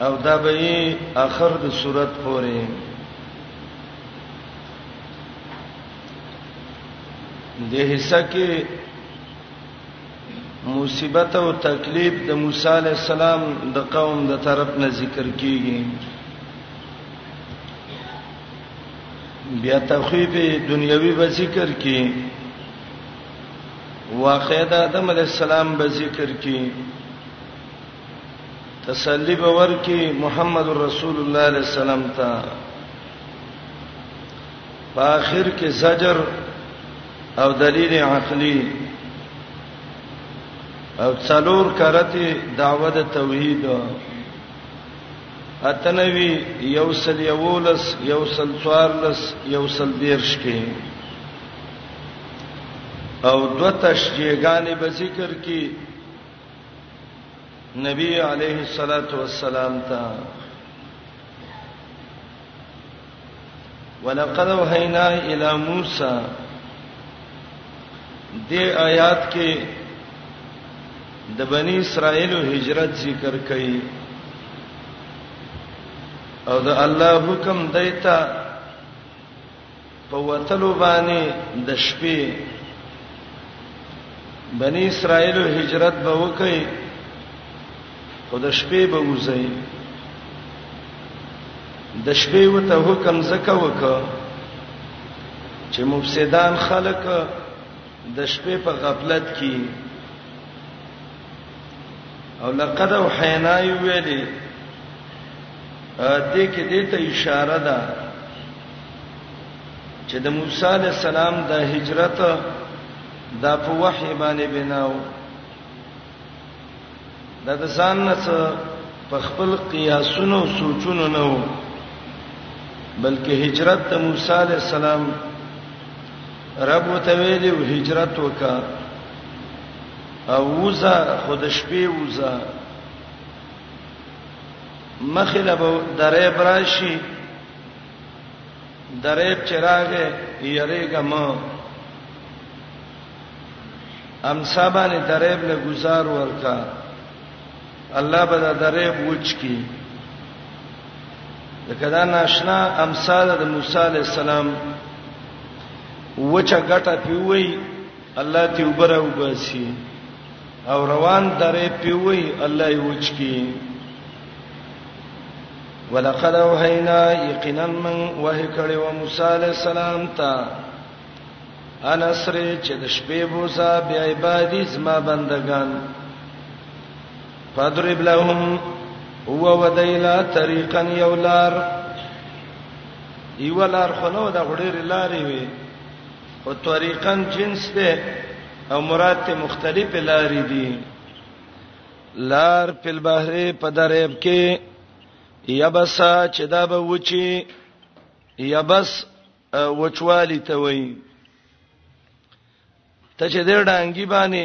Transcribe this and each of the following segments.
او دا به اخر د صورت پورې د حصہ کې مصیبت او تکلیف د موسی علی السلام د قوم د طرف نه ذکر کیږي بیا تخویب دنیوي به ذکر کیږي واقع د آدم علی السلام به ذکر کی تسلی به ورکی محمد رسول الله علیه السلام ته په اخر کې زجر او دلیل عقلی او څلور کرتی دعوت توحید اتنوی یوسل یولس یوسل څوارلس یوسل دیرش کې او دو تشجیعګانې به ذکر کی نبی علیه الصلاۃ والسلام ته ولقد وحینا الی موسی دې آیات کې د بنی اسرائیل هجرت ذکر کړي او د الله حکم دایته په وتلو باندې د شپې بنی اسرائیل هجرت به وکړي خو د شپې به وځي د شپې وته حکم زکه وکړه چې مفسدان خلک د شپې په غفلت کې او لقد وحینا ویلي دې کې دې ته اشاره ده چې د موسی علی السلام د هجرت د په وحی باندې بناو د ځان نه په خپل قیاسونو او سوچونو نه و بلکې هجرت د موسی علی السلام رب وتویلی او هجرت وکا او وزا خود شپې وزا مخله به درې براشي درې چراغه یریګه مو ام صاحبانه درې له گزار ورکا الله به دا درې وچ کی لکه دا ناشنا امثال د موسی علی السلام وچا غټه پیوي الله ته وبره وباسي او روان درې پیوي الله یې وچ کی ولقد وحینا یقینا من وه کړي و موسی علی السلام ته انا سره چې د شپې بوسا بیا عبادی زما بندگان فضرب لهم هو ودیلا طریقا یولار ایولار خنو د غړي لارې وي او طریقا جنس ده او مراد ته مختلف لارې دي لار په بحر په درېب کې یبسا چې دا به وچی یبس وچوالی ته وایي ته چې د ډانګي باندې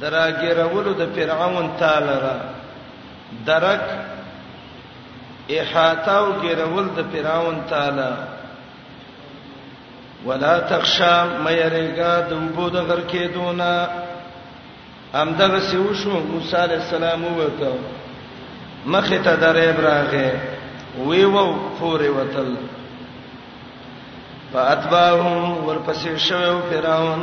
د راګیرولو د فرعون تا لره، درک، احاطه او ګیرول د فرعون تا له، ولا تخشا مې یریګا د وبو د غر کې دونه همدغه سی وشو موسی علی السلام وته مخه ته درې براغه وی وو پورې وتل فاتباهم ورپسې شوو فرعون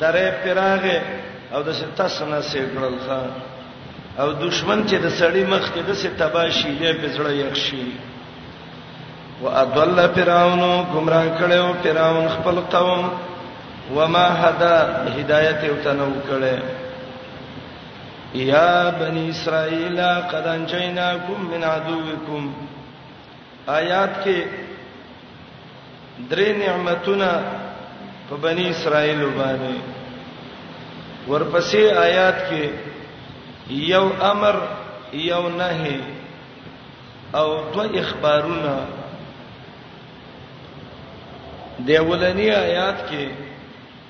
دره پراغه او د ستاسنه سي کړل خان او دشمن چې د سړی مخ کې د سي تباشي دی په زړه یخ شي واضل فرعون گمراه کړو فرعون خپل قوم وما هدا هدایت او تنو کړي یا بنی اسرائیل قد انجیناکم من عدوکم آیات کې درې نعمتونه په بنی اسرائیل باندې ورپسې آیات کې یو امر یو نهي او دو اخبارونه د ولنی آیات کې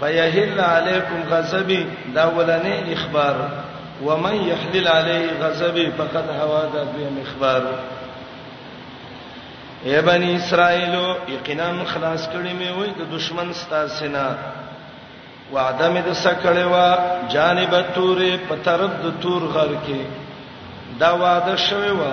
فیحل علیکم غضبی دا ولنې اخبار ومن یحلل علیه غضبی فقد هوا دا دویم اخبار اے بنی اسرائیل یقینا خلاص کړی مې وای د دشمن ستاسینا وعده مې د سکړې وا جانب تورې په طرف د تور غر کې دا وعده شوی وا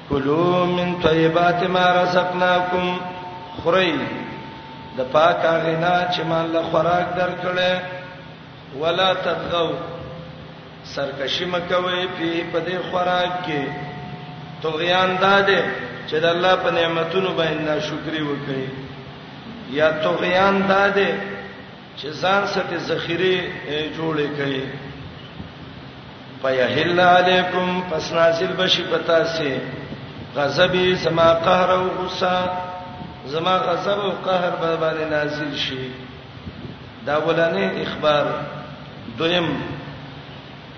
کلوا من طیبات ما رزقناکم خری د پاک غنا چې مان له خوراک درکړې ولا تغو سرکشی مکوي په پدې خوراک کې توغیان داده چې د الله په نعمتونو باندې ناشکری وکړي یا توغیان داده چې ځان ستې ذخیره جوړې کړي فیحل علیکم پس نازل بشي پتا سي غضبي سما قهر او غصه زما غضب او قهر به باندې نازل شي دا ولنې اخبار دویم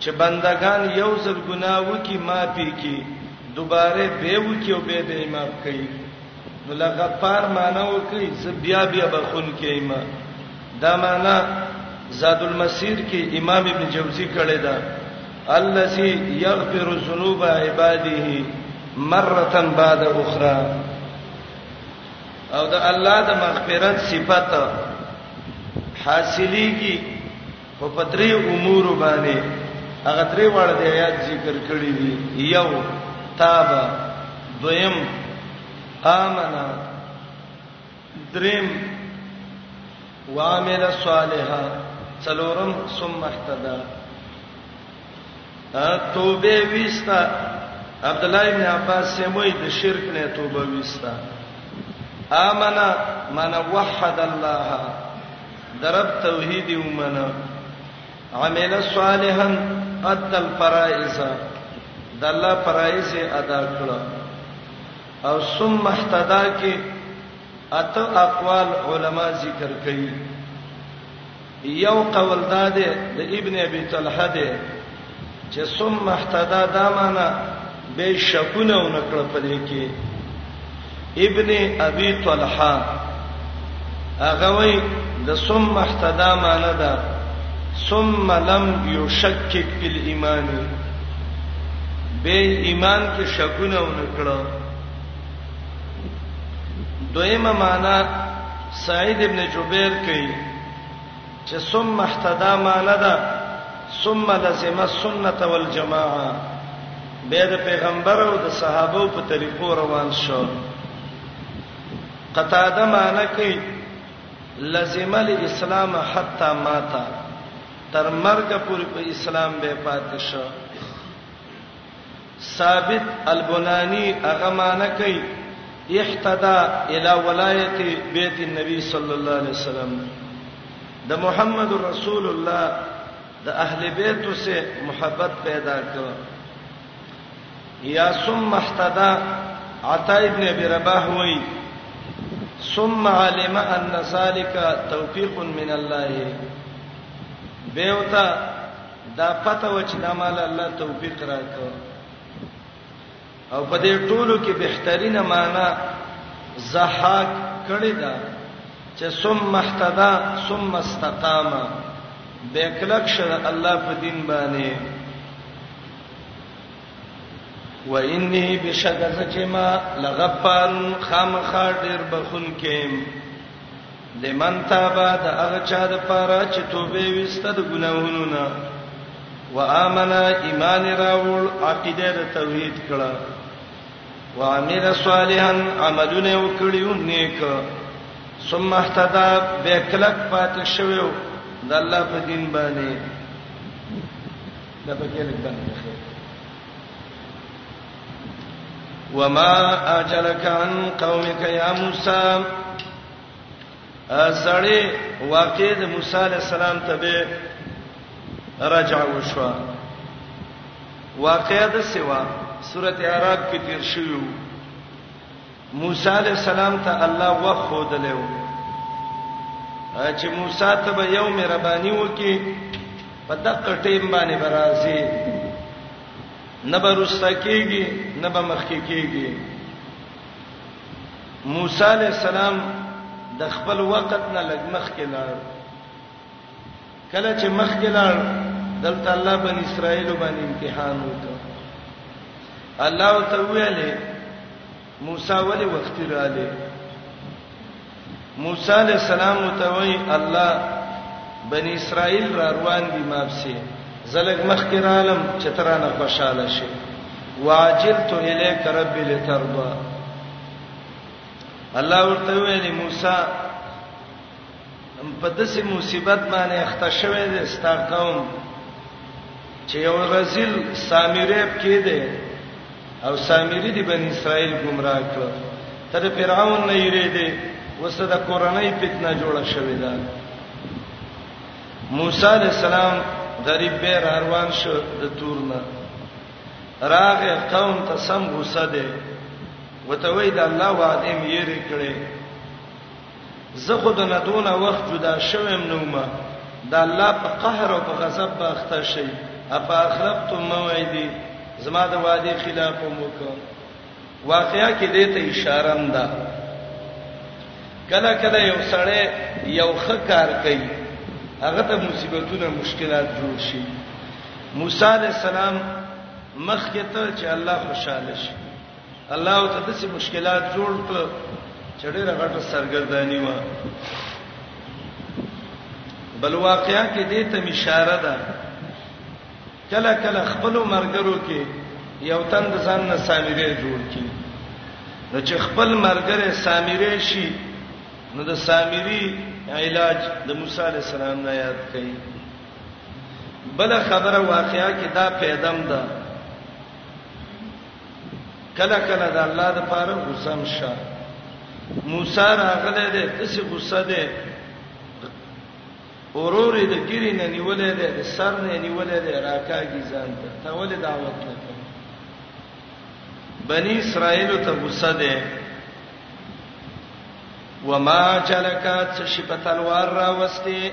چې بندګان یو ځل ګناه وکړي معاف یې کړي، دوباره بیا وکړي او بیا به یې معاف کړي. نو له غفار معنی وکړي زه بیا بیا بخښونکی یم. دا معنی زاد المسیر کې امام ابن جوزی کړې ده الذي يغفر ذنوب عباده مره بعد اخرى او دا الله د مغفرت صفته حاصلېږي په پتري امور باندې هغه درې واړه د آیات ذکر کړی دي یو تاب دویم امنا دریم وعمل صالحا څلورم ثم اهتدى توبه وستا عبد الله ابن عباس سموي د شرک نه توبه وستا امنا من وحد الله درب توحید ومنه عمل صالحا قد الفرائض د الله فرائض ادا کړو او ثم اهتدا کې اته اقوال علما ذکر کړي یو قول دا دی د ابن ابي طلحه دی چې ثم اهتدى دا معنا به شکونه ونکړه پدې کې ابن ابي طلحه هغه وی د ثم اهتدى معنا ده ثم لم يشكك في الايمان به ایمان کې شکونه ونکړه دویمه معنا سعید ابن جبیر کوي چې ثم احتدا معنا ده ثم لزم السنه والجماعه به د پیغمبر او د صحابه په طریقو روان شو قطاده معنا کوي لزم الاسلام حتا ماتا تر مرګ پورې په اسلام به پاتې شو ثابت البناني هغه معنی کوي احتدا الى ولایت بیت النبی صلی الله علیه وسلم د محمد رسول الله د اهل بیت سره محبت پیدا کړ یا ثم احتدا عطا ابن ابي رباح وای ثم علم ان ذلك توفيق من الله بيوتا دا پته و چې دا مال الله توفیق راکړ او په دې ټولو کې بهترینه معنا زحاق کړی دا چې ثم اهتدى ثم استقام بیکلک شر الله په دین باندې و انی بشکه چې ما لغفار خامخا ډیر بخون کېم لمن تابا د هغه چا د پاره چې توبه وسته د ګناهونو نه و امنا ایمان راول عقیده د توحید کړه و عمل صالحا عملونه وکړیو نیک ثم اهتدى بکلک پات شوو د الله په دین باندې دا په کې لیک باندې وما اجلك عن قومك يا موسى سړی واقع د موسی علی السلام ته به رجع وشو واقع د سیوا سورته اعراف کې تیر شوی موسی علی السلام ته الله وخود له چې موسی ته به یو مهرباني وکي په دغه ټیم باندې برازي نبرسته کیږي نبه مخکې کیږي موسی علی السلام د خپل وخت نه لګ مخ کې لاړ کله چې مخ کې لاړ دلته الله بن اسرائیل باندې امتحان وکړ الله تعالی موسی ولی وخت رااله موسی علی السلام ته وای الله بنی اسرائیل را روان دي مابسي زلګ مخ کې رالم چترانه خوشاله شي واجلت الیک ربی لترضى الله ورته ویل موسی په داسې مصیبت باندې اخته شوه دې ستا قوم چې یو رزل سامریب کې دې او سامری دی بنی اسرائیل گمراه کړ ته د فرعون نه یری دی وسه د کورنۍ فتنه جوړه شوې ده موسی علی السلام غریب به روان شو د تور نه راغه قوم ته سم غوسه ده وته وای د الله وعده یې ری کړې زه خو د نه دونه وخت جدا شویم نه ومه د الله په قهر او په غضب به اخته شي افاخلفتم موعدي زما د وعده خلاف مو کو واقعیا کې دې ته اشاره هم ده کله کله یو سړی یو خکار کوي هغه ته مصیبتونه مشکلات جوړ شي موسی علی السلام مخکې ته چې الله خوشاله شي الله ته د څه مشکلات جوړ کړ چې ډېر غټه سرګردانی و بل واقعیا کې دې ته اشاره ده کله کله خپل مرګرو کې یو تن د ځان نه سامری جوړ کی نو چې خپل مرګره سامری شي نو د سامری علاج د موسی علی السلام نه یاد کړي بل خبره واقعیا کې دا پیدام ده کله کله د الله د پاره غصه شه موسی راغله ده تسې غصه ده اورورې د ګری نه نیولې ده د سر نه نیولې ده راکاږي ځان ته ته ولې دعوت نه کوي بنی اسرائیل ته غصه ده وما چلکات شپتلوار را وسته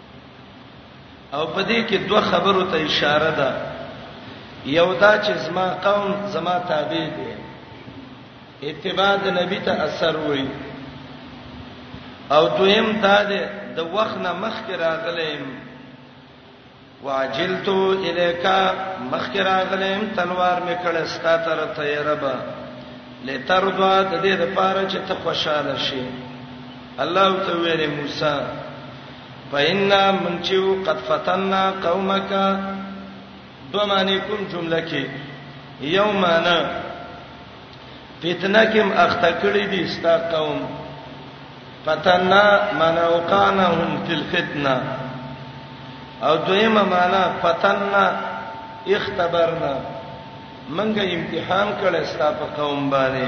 او په دې کې دوه خبرو ته اشاره ده یو دا چې زما قوم زما تابع دي اتباع د نبی ته اثر وای او دویم دا ده د وخت نه مخکې راغلم واجلت الیک مخکې راغلم تلوار مې کړه ستا تر ته یې رب لترضا د دې لپاره چې ته خوشاله شې الله ته ویل موسی فإنا منچو قد فتنا قومک دو معنی کوم جمله کې یو معنی فتنه کوم اخته کړی دي ستا قوم فتنا من وقانهم فی الفتنه او دویمه معنی فتنا اختبرنا منګه امتحان کړه ستا په قوم باندې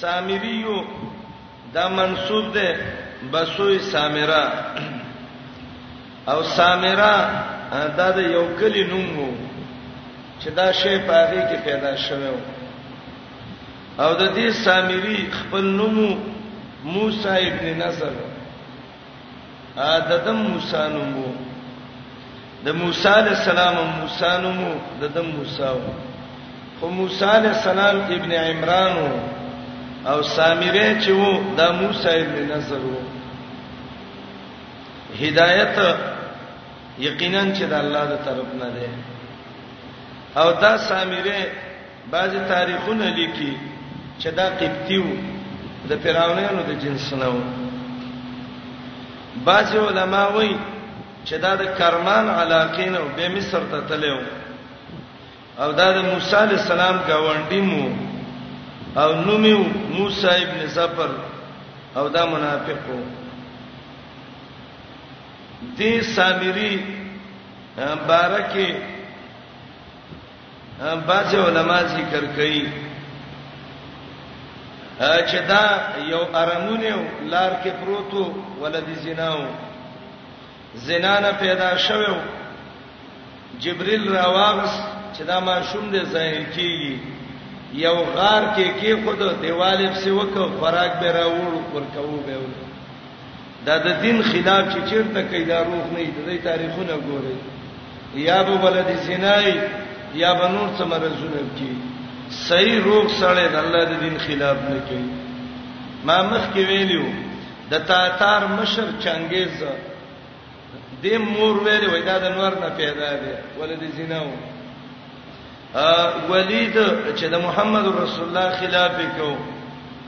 سامري يو دا منسوب ده بسوي سامرا او سامرا دا د یو کلی نوم وو چې دا شی په هغه کې پیدا شوه او د دې سامری خپل نوم موسی ابن نصر د دم موسی نومو د موسی علی السلام موسی نومو د دم موسی خو موسی علی السلام ابن عمران او سامره چې وو د موسی ابن نصر وو هدایت یقینا چې د الله د طرف نه ده او دا سامره بعضې تاریخونه لیکي چې دا قبطي و، د فرعونیانو د جنس نه و. بعضې علما وایي چې دا د کرمان علاقې نه و، بیا مصر ته تللی و او دا د موسی علیه السلام ګاونډی مو او نوم یې موسی ابن زفر او دا منافق وو دې سامری بارکه بعض علما ذکر کوي چې دا یو ارمونه لار کې پروتو ولد زناو زنا نه پیدا شوو جبريل راوغس چې دا ما شوم دې ځای کیږي یو غار کې کې خود دیوالې په سیوکه فراغ به راوړ ورکوو به دا د دین خلاف چې چیرته کوي دا روح نه دی د تاریخونه ګوري یا به ولدي زنای یا به نور څه مرزونه کوي صحیح روح سره د الله د دین خلاف نه کوي ما مخ کې ویلو د تاتار مشر چنګیز دې مور ویلې وای دا د نور نه پیدا دی ولدي زیناو ولید چې د محمد رسول الله خلاف وکاو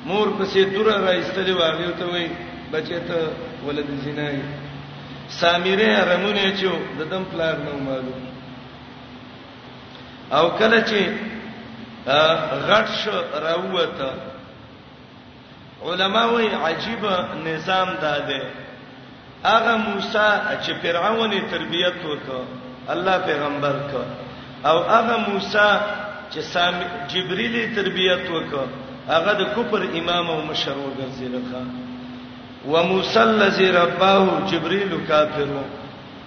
مور پسې تور راځتلې واغې ته وای بچې ته ولدي زینای سامره رمونه چې د دم پلار نو معلوم او کله چې غټ شو راوته علما وی عجیب نظام دا دی هغه موسی چې فرعون یې تربیت وکړ الله پیغمبر ک او هغه موسی چې سام جبرئیل یې تربیت وکړ هغه د کوپر امام او مشر وګرځیدل ښا وموسی الذی رباه جبرئیل کافرو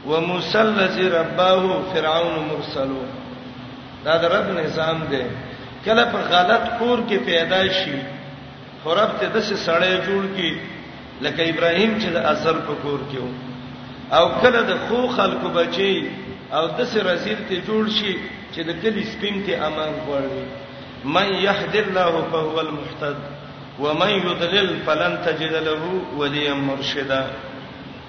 وموسی الذی رباه فرعون مرسلو دا د رب نظام دی کله په غلط کور کې پیدا شي خو رب ته د څه سړی جوړ کی لکه ابراهیم چې د ازل په کور کې و او کله د خو خلکو بچي او د څه رزیل ته جوړ شي چې د کلی سپین ته امان غواړي من يهد الله فهو المهتد ومن يضلل فلن تجد له وليا مرشدا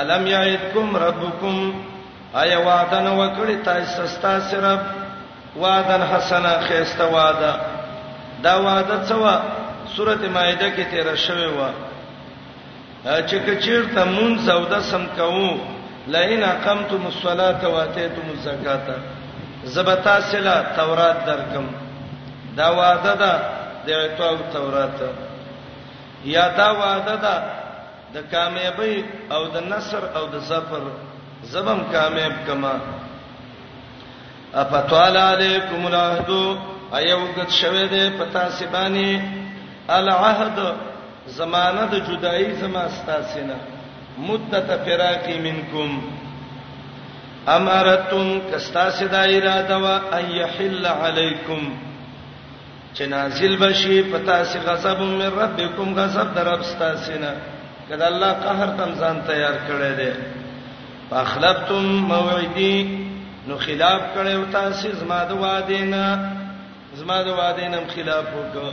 الم یعدکم ربکم ایا وعده نو کړی تاسو ستاسو رب وعدن حسنا خیسته وعده دا وعده څه و سورته مائده کې تیر شوی و چې کچیر ته مون زوده سم کوو لئن اقمتم الصلاه واتیتم الزکات زبتا سلا تورات درکم دا وعده ده د اعطاء تورات یا دا وعده ده د کامیابۍ او د نصر او د ظفر زبم کامیاب کما اپتوال علیکم العهد ایو قد شوه دې پتا سبانی العهد زمانه د جدائی زما استاسینا مدته فراقی منکم امرتم کستا سدا اراده وا ان یحل علیکم چې نازل بشي پتا سي غضب من ربکم غضب در رب ستاسینا کله الله قهر تم ځان تیار کړی دی فخلفتم موعدی نو خلاف کړو تاسو زما د وعده نه زما د وعده نه خلاف وکړو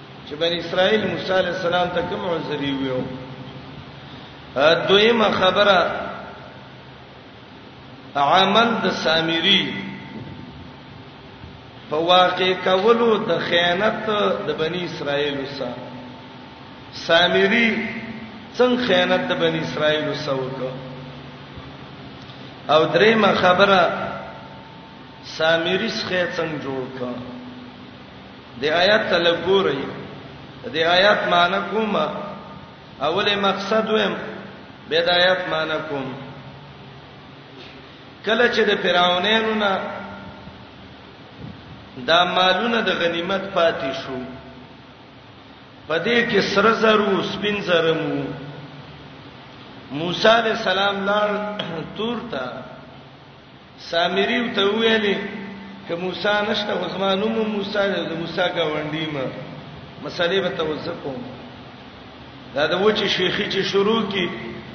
چې بنی اسرائیل موسی علی السلام ته کوم عذر یو دویمه خبره عمل د سامری په واقع کولو د خیانت د بنی اسرائیل سره سامری څنګه خیانت د بنی اسرائیل سره وکړ او دریمه خبره سامری څخه څنګه جوړ کړ د آیات تلګوري د آیات معنی کوم اوله مقصد ویم به د آیات معنی کوم کله چې د فرعونانو نه دا مالونه د غنیمت پاتې شو پدې کې سره زرو سپین زرمو موسی علی السلام لار تور تا سامري ورته وویل، که موسی نشته خو زما نوم هم موسی دی او د موسی ګاونډی یم، مسلې به توضیح کوم. دا د وچې شیخي چې شروع کړي،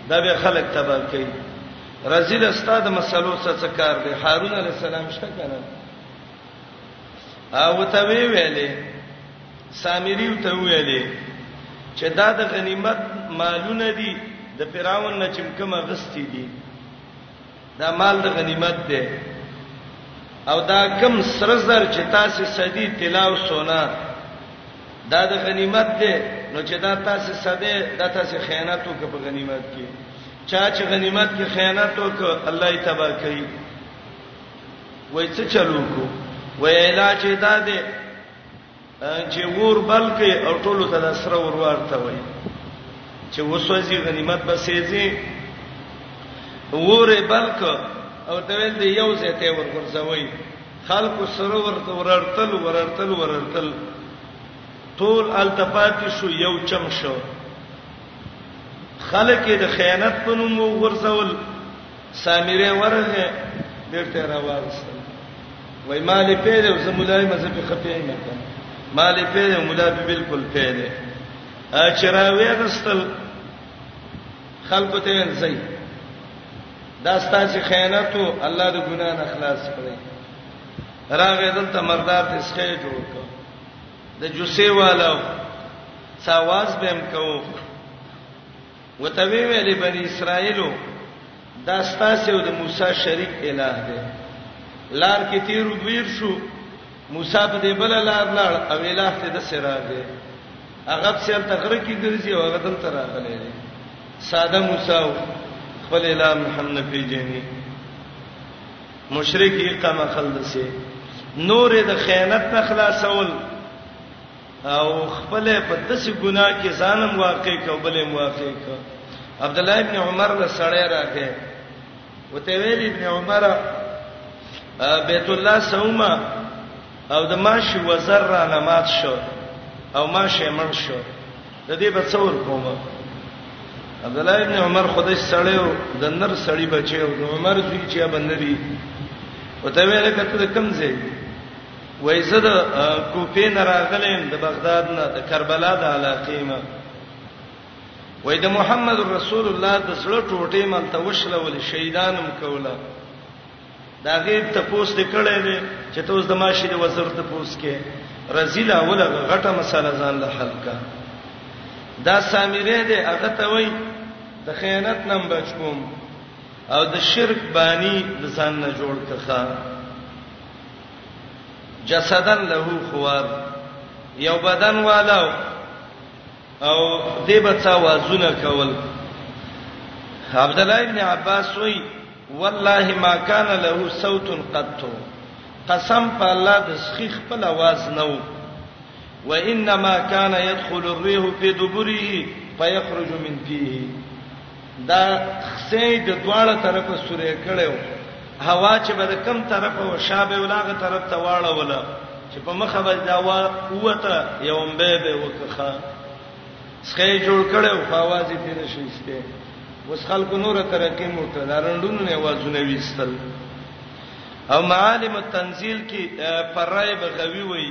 دا به خلک تباه کوي. رزیل ستا د مسلو څه څه کار دی؟ هارون علیه السلام شته که نه؟ او ته وی ویلې سامری ته ویلې چې دا د غنیمت مالونه دي د فراون نه چې کومه غستی دي دا مال د غنیمت دی او دا کم سره زر چې تاسو سدي طلا او سونا دا د غنیمت دی نو چې دا تاسو سده دا تاسو خیانت وکړ په غنیمت کې چا چې غنیمت کې خیانت وکړ الله یې تبا کوي وای څه چلو کو وای علاج دا دی چې ور بلکې او ټول ته د سره ور ورته وای چې وسوځي غنیمت به سيزي وره بلک او ته ول دی یو ځای ته ور ورځوي خلق سره ورته ورړتل ورړتل ورړتل ټول التفات شو یو چم شو خلک د خیانت په نوم ورځول سامری ورغه بیرته راوارسته وای مال پیدا او زمولای مزه په خپې نه کړ مال پیدا مولا به بالکل پیدا اچراوی غستل خلق ته انځي دا ستاسو خیانتو الله د ګنا نه خلاص کړي راغې دلته مردار ته سخه جوړ کړ د جوسه والو څاواز بهم کوو وته وی ویلې بنی اسرائیلو دا ستاسو او د موسی شریک الہ دی لار کې تیر ویر شو موسی په دې بل لار لاړ او الہ ته د سراغ دی هغه سر تخره کې ګرځي او هغه دل تر راغلی دی ساده موسی او خپل الہ محمد پیجنی مشرک یې قما خلد سي نور د خیانت نه خلاصول او خپل په دسی ګناه کې ځانم واقع کو بلې واقع کو عبد الله ابن عمر له سړی راغی وته ویل ابن عمر بیت الله سوما او د ماشي وزر را نمات شو او ماشي مړ شو د دې په څور کوم عبد الله ابن عمر خدای سړیو د نر سړی بچیو د عمر زوی چې بنری وته ویل کته کم ځای وای زه د کوفې نه راغلم د بغداد نه د کربلا د علاقې نه وای د محمد رسول الله د سړ ټوټې مل ته وشله ول شهیدانم کوله دا غیب ته پوسټ کړي دي چې ته اوس د ماشي د وزر ته پوسټ کې رزیلا ولا غټه مسله ځان له حل کا دا سامره دې هغه ته وای د خیانت نم بچ کوم او د شرک بانی د ځان نه جوړ کخه جسدن له خوار یو بدن والا او دې بچا وازونه کول عبد الله ابن عباس وی والله ما کان له صوت قط قسم په الله د سخی خپل आवाज نه و و انما کان يدخل الريح في دبره فيخرج من فيه دا خسې د دواړه طرفه سورې کړو هوا چې به کم طرفه او شابه ولاغه طرف ته واړه ولا چې په مخه به دا وا قوته یوم به به وکخه سخې جوړ کړو فوازي تیر شي سته وس خلکو نور ترقی موټه دارندونو نه وازونه ویستل او معالم التنزيل کې پرای بغوي وای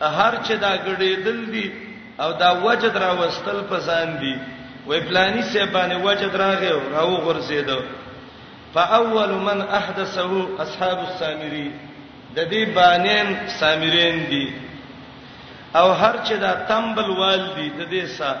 هر چې دا ګډېدل دي او دا وجد راوستل په ځان دي وای پلاني سه باندې وجد راغی او راو غرزید فاول من احدثه اصحاب السامری د دې بانین سامرین دي او هر چې دا تمبل والدی د دې سره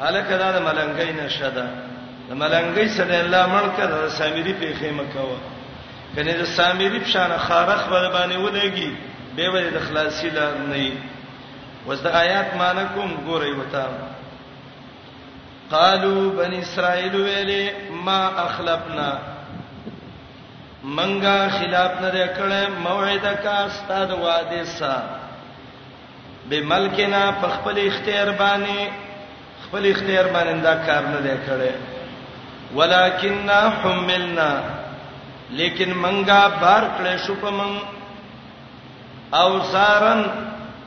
هلکه دا د ملنګۍ نشه ده د ملنګۍ سره الله ملک د سامری په خیمه کاوه کنه د سامری په شان خارخ بر باندې ولګي به به د خلاصي لار نه وي وز د آیات مانکم ګوري وتا قالو بنی اسرائیل ویلې ما اخلفنا منګه خلاف نه کړه موعده کا استاد وعده سره به ملکنا په خپل اختیار باندې خپل اختیار باندې دا کار نه دی کړی ولکننا حملنا لیکن منګه بار کړې شو په من او سارن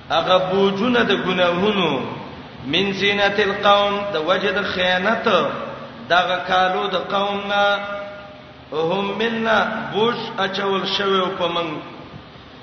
هغه بوجونه د ګناهونو من زینت القوم د وجد خیانت دغه کالو د قومنا هم ملنا بوج اچول شوی په من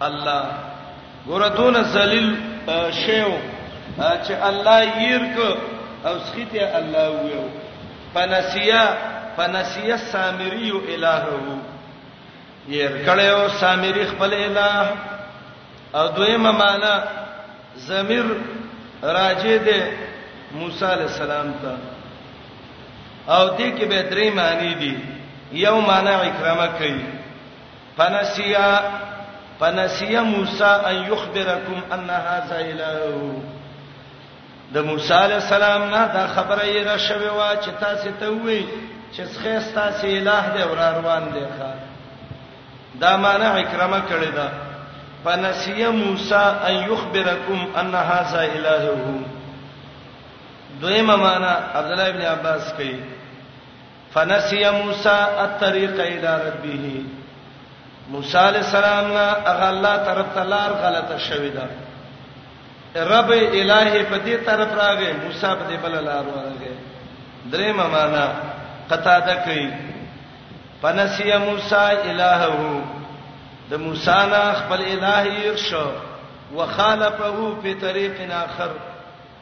الله ګور دون ذلیل شیو چې الله ییر ک او سخیته الله ویو فنسیا فنسیا سامری الہو ییر کړهو سامری خپل الہ او دویمه معنا ضمیر راجه ده موسی علی السلام ته او دې کې به درې معنی دي یو معنی اکرامه کوي فنسيا فنسيا موسی ان يخبركم ان هذا اله د موسی علی السلام نه دا خبره یې را شوې وا چې تاسو ته وې چې څخه تاسو الہ دی ور روان دی ښا دا معنی اکرامه کړی دا فنسیه موسی ان یخبرکم ان هاذا الهه دویمه معنی عبد الله ابن عباس کوي فنسي موسی الطريق الى ربه موسی علیه السلام نه هغه الله طرف ته لار غلطه شوې ده رب الهی په دې طرف راغې موسی په دې بل لار ورغې درې معنا قطاده کوي فنسي موسی الهه د موسی نه خپل الهي شو وخالفه په طريق اخر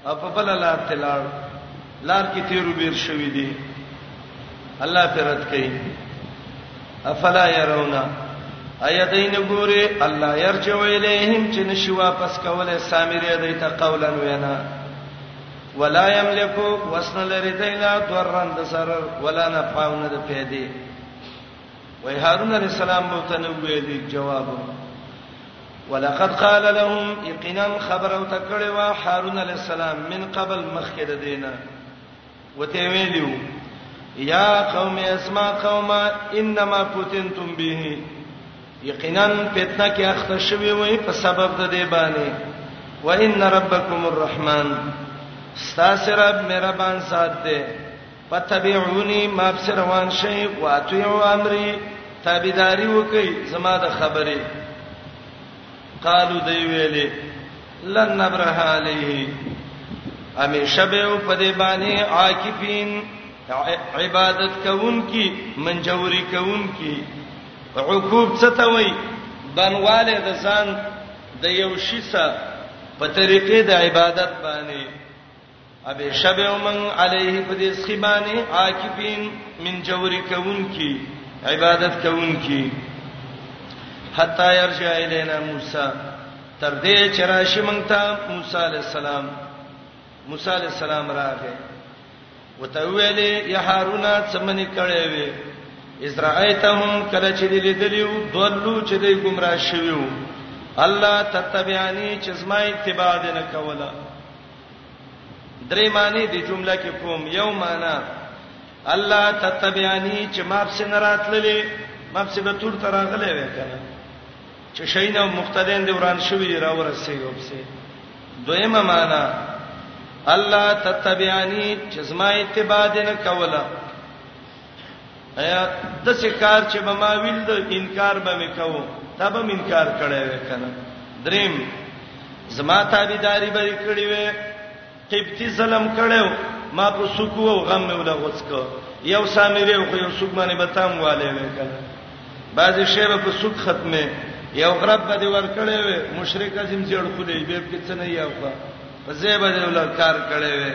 او په بله لار ته لاړ، لار کې تېر و بېر شوي دي، الله پرې رد کوي، افلا يرون، ایا دوی نه ګوري، الله يرجع الیهم چې نشي واپس کولای سامري دوی ته قولا وینا، ولا یملکو وسن لري دوی لا ضررا د ضرر ولا نفعا د فائدې. وای هارون علی السلام مو ته نو ویلي جواب ولقد قال لهم یقینا خبر او تکړه وا هارون علی السلام من قبل مخکې د دینه وته ویلو یا قوم اسمع قوما انما فتنتم به یقینا فتنه کې اخته شوی وای په سبب د دې باندې وان ربکم الرحمن استاسرب مهربان ذات دی فتبعوني ما پس روان شئ واطيعوا امري تابعداري وکي زما د خبرې قالو دی ویلې لن نبره عليه همیشه به په دې باندې عاکفین عبادت کوون کی منجوري کوون کی عقوب څه ته وای بنواله د ځان د یو شي سره په طریقې د عبادت باندې ابي شبه من عليه په دې سخيبانه عاکفين من جوري کون کی عبادت کون کی حتا يرجع الينا موسی تر دې چرایشي مونږ ته موسی عليه السلام موسی عليه السلام راغی وته ویلې یا هارون څمنې کړې وې ازرایتهم کله چې دې لیدلیو دولو چې دې گمراه شویو الله تتبعانی چې زما اتباع دې نه کوله درې معنی دی جمله کې کوم یو معنی الله تتبعانی چې ما په سن راتللې ما په به تور تر غلې وکړه چې شین او مقتدین دی وران شوی دی را ورسې یو په سي دویمه معنی الله تتبعانی چې زما اتباع دې نه کوله ایا د څه کار چې به ما ویل د انکار به وکاو دا به انکار کړی وې کنه دریم زما تابعداري به کړی وې قبطی ظلم کړو ما په سکو او غم مې ولا غوڅکو یو سامری او یو سک باندې به تام والے وې کنه بعضی شعر په سک ختمه یو غرب به ور کړی وې مشرک ازم جوړ خلې به کې څه نه یو په زیبه دې ولر کار کړی وې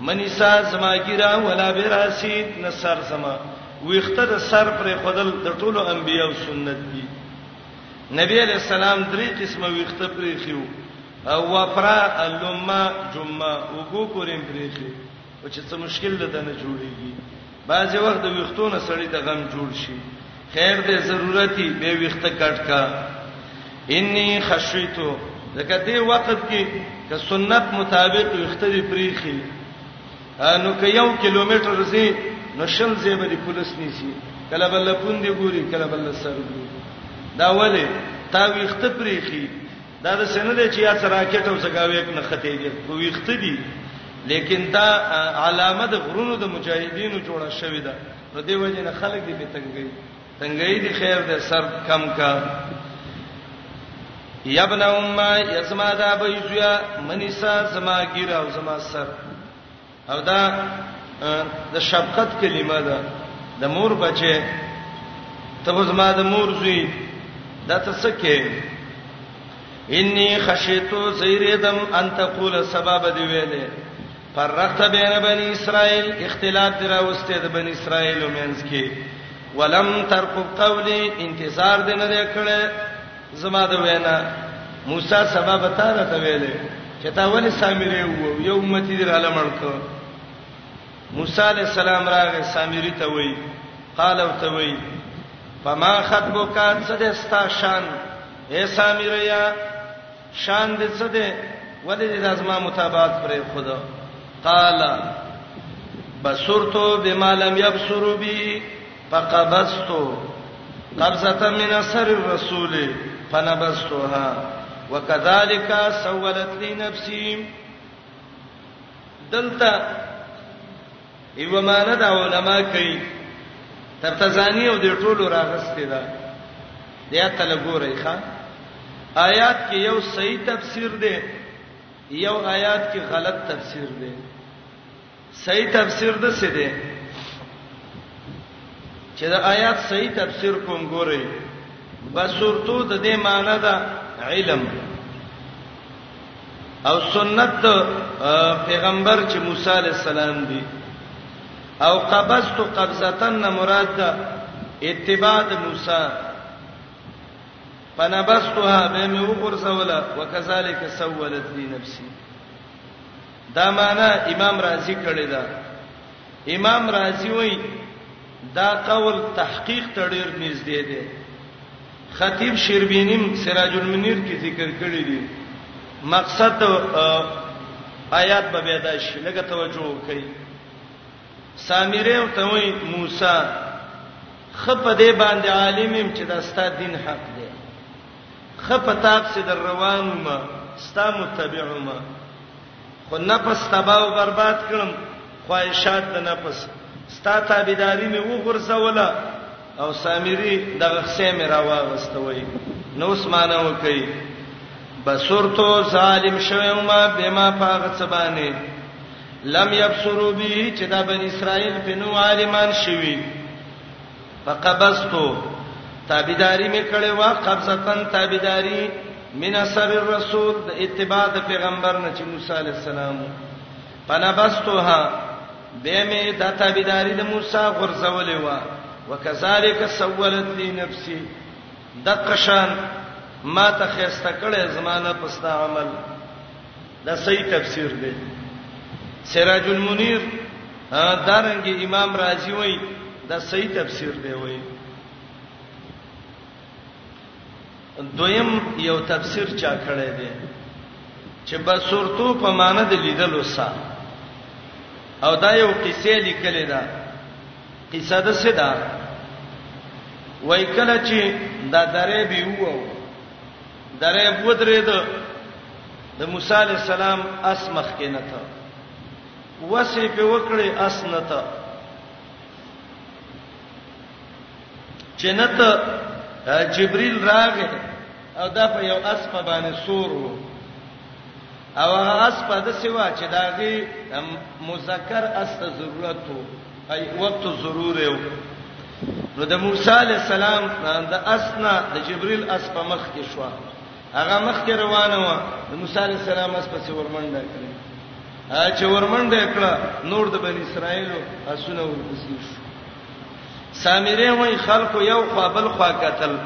منیسا زما ګیرا ولا براسید نصر زما ویخته د سر پر خدل د ټولو انبیو سنت دي نبی علیہ السلام درې قسمه ویخته پرې خيو او وفرا الما جمعه وګو پورې پرې خيو او چې څه مشکل ده نه جوړيږي بعضی وخت د ویختونه سړی ته غم جوړ شي خیر دې ضرورتي به ویخته کټ کا انی خشیتو ځکه دې وخت کې که سنت مطابق ویخته دی پریخي نو که یو کیلومتر زی نو شل زی به دی پولیس نیسی کله بل پوند ګوري کله بل سر ګوري دا وله تا ویخته پریخي دا د سینه دی چې یا څه راکټ او څه ګاویک نه ختېږي خو ویخت دي لیکن دا علامه د غرونو د مجاهدینو جوړه شوې ده نو دی وجه نه خلک دې تنګي تنګي دي خیر دې سر کم کا یا ابن امه یسما دا بیزیا منیسا زما ګیر او زما سر او دا د شفقت کلمه ده د مور بچي ته زما د مور زوی دا ته څه کې انی خشیتو زیریدم ان تقول سبب دی ویلې فرقت بین بنی اسرائیل اختلاف دراوسته د بنی اسرائیل ومنځ کې ولم ترقب قولی انتظار دې نه کړې زما د وینا موسی سبا به تا راته ویلې چې تا ولې سامری وو یو امتی دی را لمړ کو موسی علی السلام راغی سامری ته وی قال او ته وی فما خطبک صدستا شان اے سامریا شان دې څه دې ولې دې لازمه متابعت پرې خدا قال بصرت بما لم يبصروا بي فقبضتو قبضه من اثر الرسول فنبذتها وكذلك سولت لي نفسي دلته ایو معنی دا علما کوي تر تزانی او د ټولو راغستې ده یا تلګورې ښا آیات کې یو صحیح تفسیر دی یو آیات کې غلط تفسیر دی صحیح تفسیر د څه دی چې د آیات صحیح تفسیر کوم ګورئ بصورتو د دې معنی دا علم او سنت پیغمبر چې موسی علی السلام دی او قبضت قبضتن مراد دا اتباع د موسی فنبستها به مې وګرځوله وکذالک سولت لي نفسي دا معنا امام رازی کړی دا امام رازی وای دا قول تحقیق ته ډیر نږدې دی خطیب شربینیم سراج المنیر کې ذکر کړی دی مقصد آیات به پیدا شي لکه توجه وکړئ سامری او ته وای موسی خپه دې باندې عالمم چې دا ستاسو دین حق دی خپه تاک سي در روانم ستا متبعم خو نفس تباه او برباد کړم خواهشات د نفس ستا تابعداري مې وغورځوله او سامری دغه خسه مې راوغستوي نو اسمانه وکي بصورتو ظالم شوم ما بما پاغه سبانه لم يبصروا به چې دا بن اسرائيل په نو عالمان شوي فقبستو تابعداري مې کړې وا قبضتن تابعداري من اثر الرسول د اتباع د پیغمبر نه چې موسی عليه السلام فنبستوها به مې د تابعداري د موسی غرزولې وا وکذالک سولت لي نفسي د قشان ما ته خسته کړې زمانہ پستا عمل دا صحیح تفسیر دی سراج المنیر دارنګ امام رازی وای دا صحیح تفسیر دی وای دویم یو تفسیر چا کړی دی چې بصورتو په معنی د لیدلو سره او دا یو قصې لیکلې ده قصه ده څه ده وای کله چې دا درې به وو درې پودرې د د موسی علی السلام اسمخ کې نه ته وسې په وکړې اسنته جنت جبريل راغې او دا په یو اسمه باندې سور وو او هغه اس په دسه وا چې داغي مذکر اس ته ضرورت وو ای وخت ضرور یو نو د موسی علی السلام د اسنا د جبريل اس په مخ کې شو هغه مخ کې روانه و د موسی علی السلام اس په ورمنډه کړې چې ورمنډه کړه نور د بنی اسرائیل اسونه ورپسې شو سامری وای خلکو یو خوا بل خوا قتل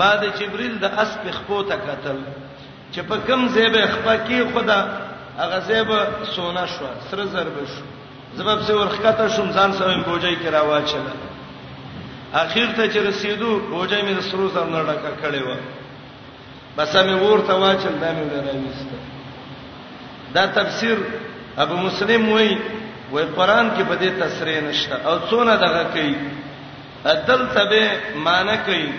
ما د جبريل د اس په خپو ته قتل چې په کوم ځای به خپه کېښوده، هغه ځای به سونه شو، سره زر به شو. زه به پسې ورښکته شوم، ځان سره مې بوجۍ کې راواچوله. اخر ته چې رسېدو، بوجۍ مې د سرو زرو نه ډکه کړې وه. بس مې ورته واچول، دا مې ولې راویسته. دا تفسیر ابو مسلم وایي، وایي قرآن کې په دې تصریح نشته او څونه دغه کوي، دلته به معنی کوي.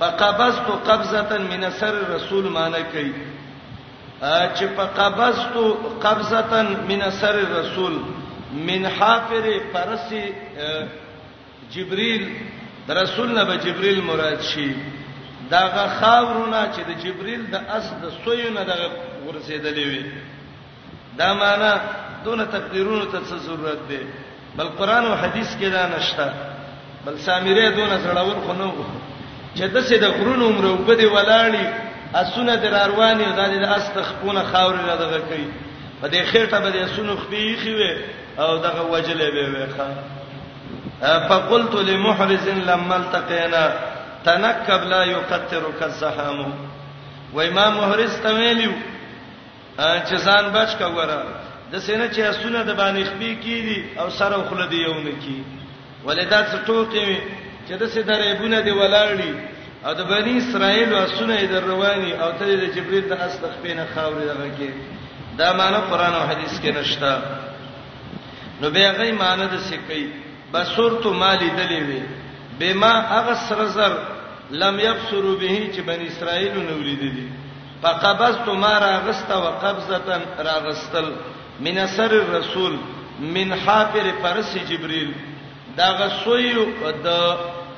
فقبضت قبضه من اثر الرسول معنی کوي چې فقبضت قبضه من اثر الرسول من حافر فرس جبريل رسول نه به جبريل مراد شي داغه خاورونه چې د جبريل د اس د سویونه دغه ورسېدلې وي دا معنا دونه تقدیرونو ته څه ضرورت دی بل قران او حدیث کې دا نشته بل سامری دونه زړور خو نه وو چې د سې د غرونو عمر وبدي ولاړی اسونه در رواني او د دې استخپونه خاور نه دغه کوي په دې خېټه به دې اسونه خپيخي وي او دغه وجلې به وي ښا فقلت لمحرز لما التقينا تنكب لا يقترك الزحام و امام محرز ته ویلو چې ځان بچ کا وره د سینې چې اسونه د باندې خپې کیدی او سره خله دی یو نه کی ولدا څه ټوکی وي چې د سې درې بونه دی ولاړی او د بنی اسرائیل اسونه د رواني او ته د جبرئیل د اس تخپینه خاورې دغه کې دا معنی قران او حدیث کې نشته نو به هغه معنی د سکی بصورت مالی دلی وی بما اغسر زر لم يبصروا به چې بنی اسرائیل نو لیدلی فقبضت ما راغست وقبضه راغستل من سر الرسول من حافر فرس جبريل دا غسوی د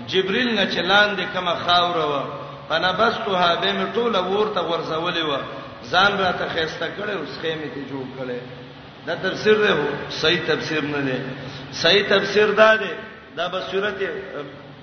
جبريل نه چلان دي کما خاور و فنبستها بهم ټوله ورته ورزولې و ځان راته خيسته کړي اوس خېمه ته جوړ کړي دا تفسیر دی صحیح تفسیر نه دی صحیح تفسیر دا دی دا به صورت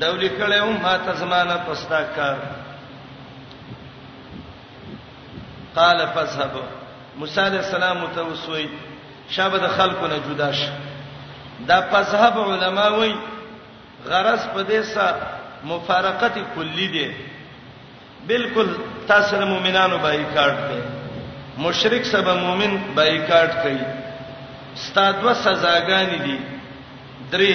دولي کړه او ما ته زمانہ پستا کار قال فذهب موسی علیہ السلام ته وسوي شابه د خلکو نه جدا شي دا فذهب علما وای غرض په دې سره مفارقت کلی دی بالکل تاسو مومنانو بایکاټ دی مشرک سبا مومن بایکاټ کوي ستادو سزاګانی دي درې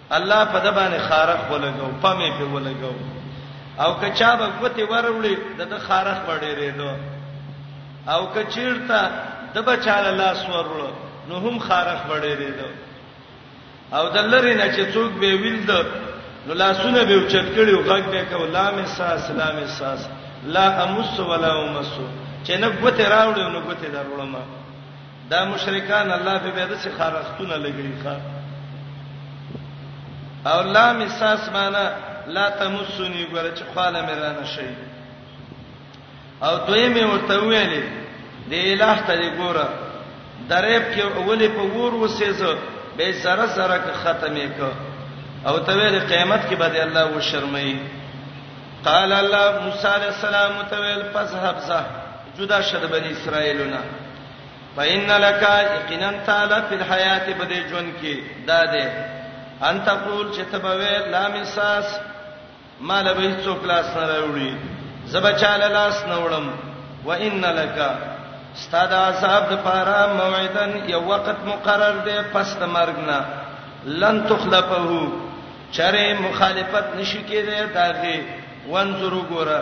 الله په د باندې خارخ ولګو پمې په ولګو او کچا به کوته وروړي د د خارخ وړي ریدو او کچیرته د بچاله لاس ورړو نو هم خارخ وړي ریدو او د لری نه چې څوک به ویل د نو لاسونه به اوچت کړي او غږ به کو لا می ساس لا می ساس لا امس ولا امس چې نه کوته راوړو نو کوته دروړم دا مشرکان الله په بیا د څه خارختونه لګی ښا او لا مساس معنا لا تمسونی ګره چې خاله مې را نشي او دوی مې ورته ویلې د الٰه ته ګوره درېب کې اولې په ور وسېزه به زره زره ختمې کو او ته ویل قیامت کې به الله و شرمای قال الله موسی علیہ السلام ته ویل فذهب زه جدا شد بنی اسرائیلونه فإن لك یقینا تعالی فی الحیات بده جون کې دا ده ان تقول چې تبوي لا مساس مال به څوک لاس نه راوړي زبچاله لاس نه وړم وإن لك استاد عذاب د پاره موعدن یو وخت مقرر دی پس د مرګ نه لن تخلفه چره مخالفت نشی کېده داغه وانظر ګوره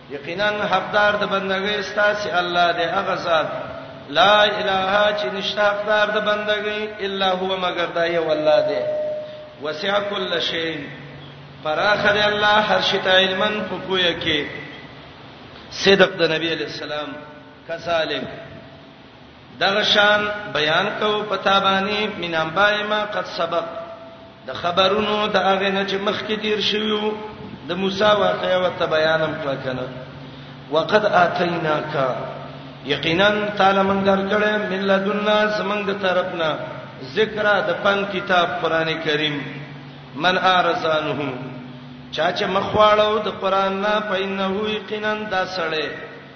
یقینا حقدار د بندګۍ ستاسو الله دی هغه ذات لا اله چې نشته حقدار د بندګۍ الا هو مگر دا یو الله دی وسع کل شی فراخر الله هر شی ته علما په پوهه کې صدق د نبی علی السلام کذالک دغه شان بیان کو پتا باندې من انبای ما قد سبق د خبرونو د هغه نه چې مخکې تیر شویو د موسی واقعا او ته بیانم کړ کنه وقد اتیناک یقینا تعالی من درکړې من لدنا زمنګ طرفنا ذکر د پن کتاب قران کریم من ارزانه چا چې مخواړو د قران نه پینه یقینا دا سړی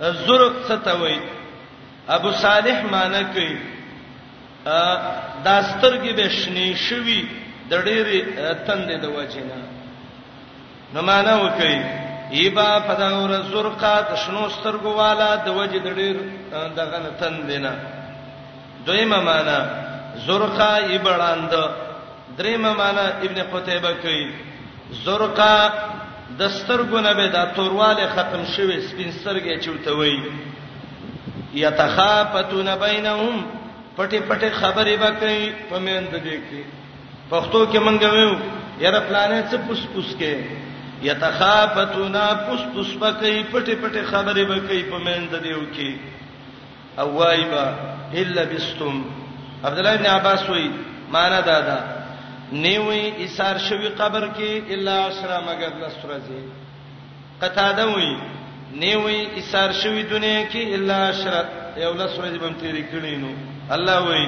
زرق څه ته وای ابو صالح معنی کوي دا سترګې به شنې شوي د ډېرې تندې د وجنه نو معنی وکي ایبا پداور زرقا د شنو سترګو والا د وجه د ډېر دغه تندې نه دویمه معنا زرقا ایبړاند دریمه معنا ابن قتیبه کوي زرقا د سترګونه به د تورواله ختم شوي سپین سترګې چوته وي یتخافتون بینهم پټي پټي خبرې وکړي په مند دې کې پښتو کې مونږ ویو یاره پلانې څه پوس پوس کې یتخافتون پوس پوس وکړي پټي پټي خبرې وکړي په مند دې کې او وای با الا بستم عبد الله ابن عباس وای معنا دا ده نیوی ایثار شوی قبر کې الا عشرا مگر لسرزه قتاده وای نیوی ایثار شوی دنیا کې الا عشرا یو لسرزه بم تیری کړی نو الله وای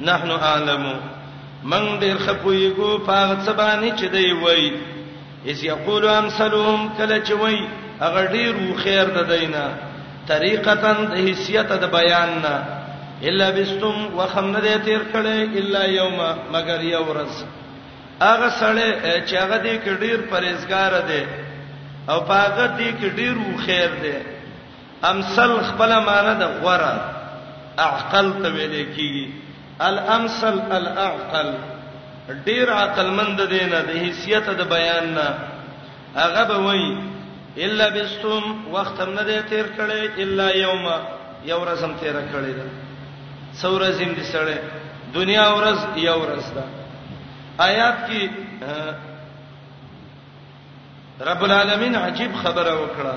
نحنو اعلمو من ډیر خپویګو پاغه څه باندې چې دی وای اذ یقول امثلهم کله چې وای هغه ډیر خیر د دینه طریقتا د حیثیت د بیان نه الا بستم وخم نه تیر کړي الا یوم مگر یو ورځ هغه سړی چې هغه دې کې ډیر پرېزګار دی او پاګه دې کې ډیر خیر دی امثل خپله معنی ده غوره، اعقل ته ویل کېږي، الامثل الاعقل، ډېر عقلمند د دې نه د حیثیت د بیان نه هغه به وایي، ان لبثتم وخت هم نه دی تېر کړی الا یوما یوه ورځ هم تېره کړې ده، څه ورځې هم دي سړی، دنیا ورځ یوه ورځ ده. آیات کې رب العالمین عجیب خبره وکړه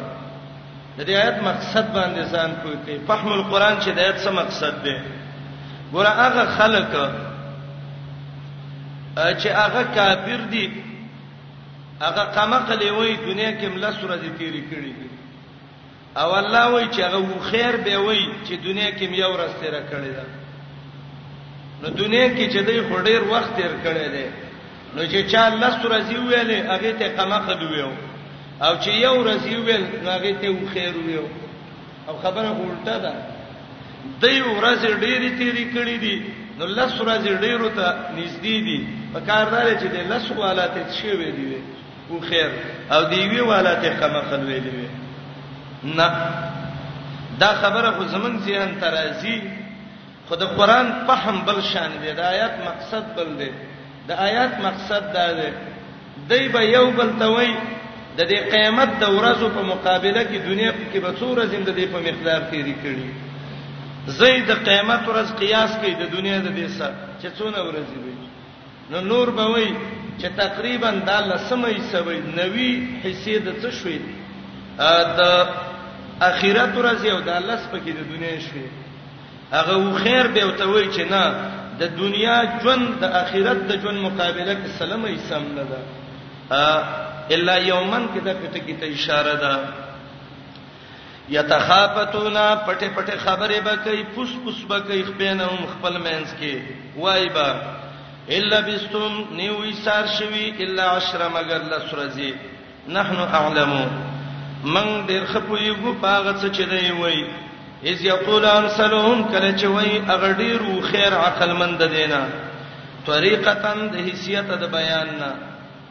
د دې آیت مقصد باندې ځان پوي کوي فهم القرآن چې د آیت څه مقصد دی ګوره هغه خلک چې هغه کافر دي هغه قمقلې وای دنیا کې مل سورې تیری کړی دي او الله وای چې هغه وو خیر به وای چې دنیا کې یو ورځ تیر کړی دا نو دنیا کې چې دوی خډیر وخت تیر کړی دی نو چې چا الله سره زی ویلې هغه ته قما قدویو او چې یو ورځ ویل نو هغه ته وو خیر ویو او خبره الټه ده دوی ورځ ډېری تیری کړی دی نو لس ورځې ډېرو ته نږدې دي په کاردار چې د لس والا ته شوی دی خو خیر او دی وی والا ته کمقل ویلې وی نه دا خبره خو زمنګ ذهن ترازی خو د قران فهم بل شان دی د آیات مقصد بل دی د آیات مقصد دا دی دی به یو بل ته وای د دې قیامت د ورځو په مقابله کې دنیا کې به څوره زنده دی په مقدار تیری کړي زید قیامت ورځ قیاس کوي د دنیا د دې سره چې څونه ورځې وي نو نور به وایي چې تقریبا دا لسمه حصه وي نوي حصې د څه شوي د اخرت ورځ یو د لس پکې د دنیا شوي هغه خیر به وته وي چې نه د دنیا ژوند د اخرت د ژوند مقابله کې سلمه حصہ هم نه ده الا یومن کې دا پته کې ته اشاره ده یتخافتون پټه پټه خبره به کوي پوس پوس به کوي خپینهم خپل مینس کې وای با الا بستم نیو ایثار شوی الا عشر مگر لسرزی نحن اعلمو من ډیر خپویګو پاغه څه چې دی وای اذ یقول امثلهم کله چې وای اغه ډیر و خیر عقل مند دینه طریقتا د حیثیت د بیان نه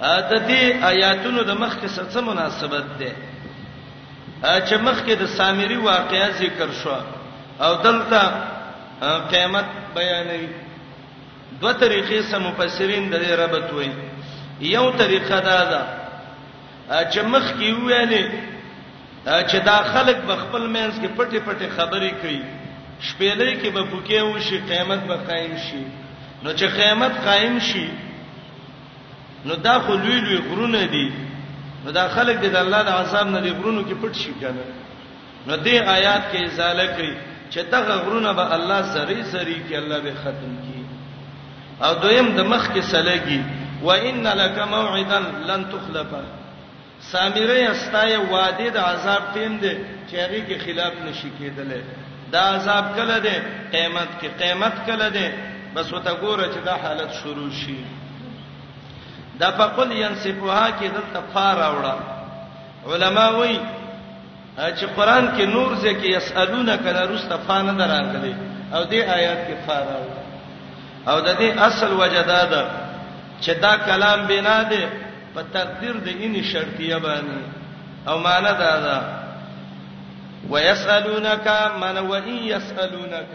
د دې آیاتونو د مخ کې څه مناسبت ده چې مخ کې د سامری واقعیا ذکر شو او دلته قیامت بیانوي دوه طریقې سم مفسرین د دې ربط وایي یو طریقه دا ده چې مخکې ویلې چې دا خلک به خپل مینس کې پټې پټې خبرې کوي شپېلې کې به پوکې وشي قیامت به قائم شي نو چې قیامت قائم شي نو دا خو لوی لوی غرونه دي نو دا خلک د الله د عذاب نه دی غرونو کې پټ شي کنه نو دې آیات کې ازاله کړي چې دغه غرونه به الله زری زری کې الله به ختم کړي او دویم د مخ کې سلګي و ان لک موعدا لن تخلفه سامره استای وعده د عذاب ټیم دی چې هغه کې خلاف نشي کېدلی دا عذاب کله دی قیامت کې قیامت کله دی بس وته ګوره چې دا حالت شروع شي دا فقل ينسفها کې دلته فار راوړه علما وایي چې قران کې نور ځکه یسالونه کله رسته فانه دراغلي او دې آیات کې فاره او د دې اصل وجدا ده چې دا کلام بنا ده په تقدیر د ان شرطیه باندې او معنا دا ده ويسالونک من وان يسالونک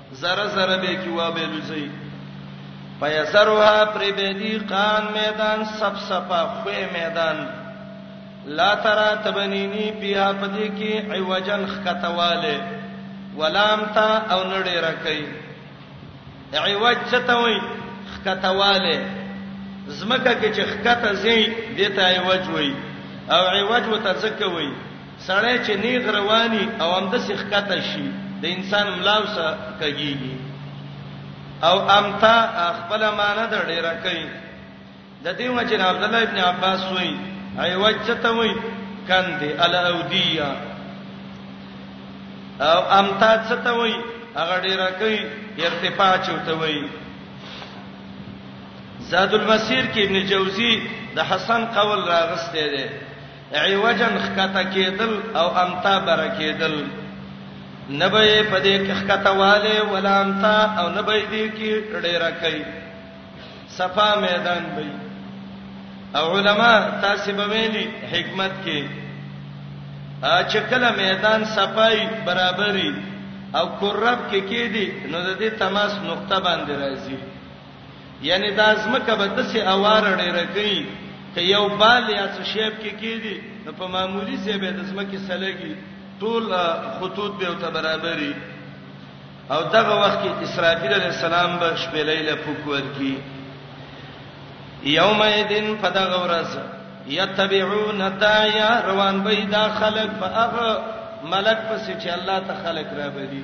زره زره به کی وا به لوزی پیسرها پر بيدی قان میدان سب سپا خوې میدان لا ترى تبنيني بیا پدې کې عوجن خکتواله ولام تا او نړې رکې عوج چتوي خکتواله زمکه کې چې خکته زی دته عوج وي او عوج وتزکوي سړی چې نېغ رواني او همداسې ښکته شي د انسان ملا وسه کږېږي او امتا خپل معنی د ډیره کوي د دې وجه نه عبد الله ابن عباس وایي ای وجته وایي کند الاودیه او امتا څه ته وایي هغه ډیره کوي ارتفاع چوته وایي زاد المسیر کې ابن جوزی د حسن قول راغسته دی عوجا خکته کېدل او امتا بر کېدل نبی په دې کې خکته والے ولا امتا او نبی دې کې ډېر کوي صفا میدان وي او علما تاسو به ویلي حکمت کې چې کله میدان صفای برابرۍ او قرب کې کې دي نو د دې تماس نقطه باندې راځي یعنی دا زمکه به دسه اوار ډیره کوي که یو بال یا څه شیب کې کیدی نو په معمولی ځای به د زمکه سلګي ټول خطوط به او ته برابرې او دغه وخت کې اسرافیل علی السلام به شپې لیله فکر کی یوم یدن فدغه ورځ یتبعون دایا روان به دا خلق فاغ ملک پس چې الله ته خلق را بلی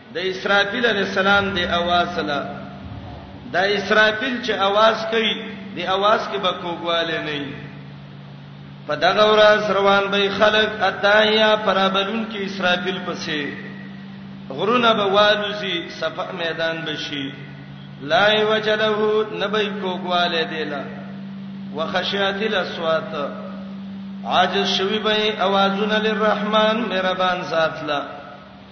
د اسرافیل علی السلام د اواز له دا اسرافیل چې اواز کوي د اواز کې به کوګواله نه وي په دغه ورځ روان به خلک اتایا پرابلون کې اسرافیل پسې غرونه به والوزي صفه میدان بشي لا وجله نبی کوګواله دیلا وخشیات الاصوات عاجز شوی به اوازونه للرحمن مهربان ذات لا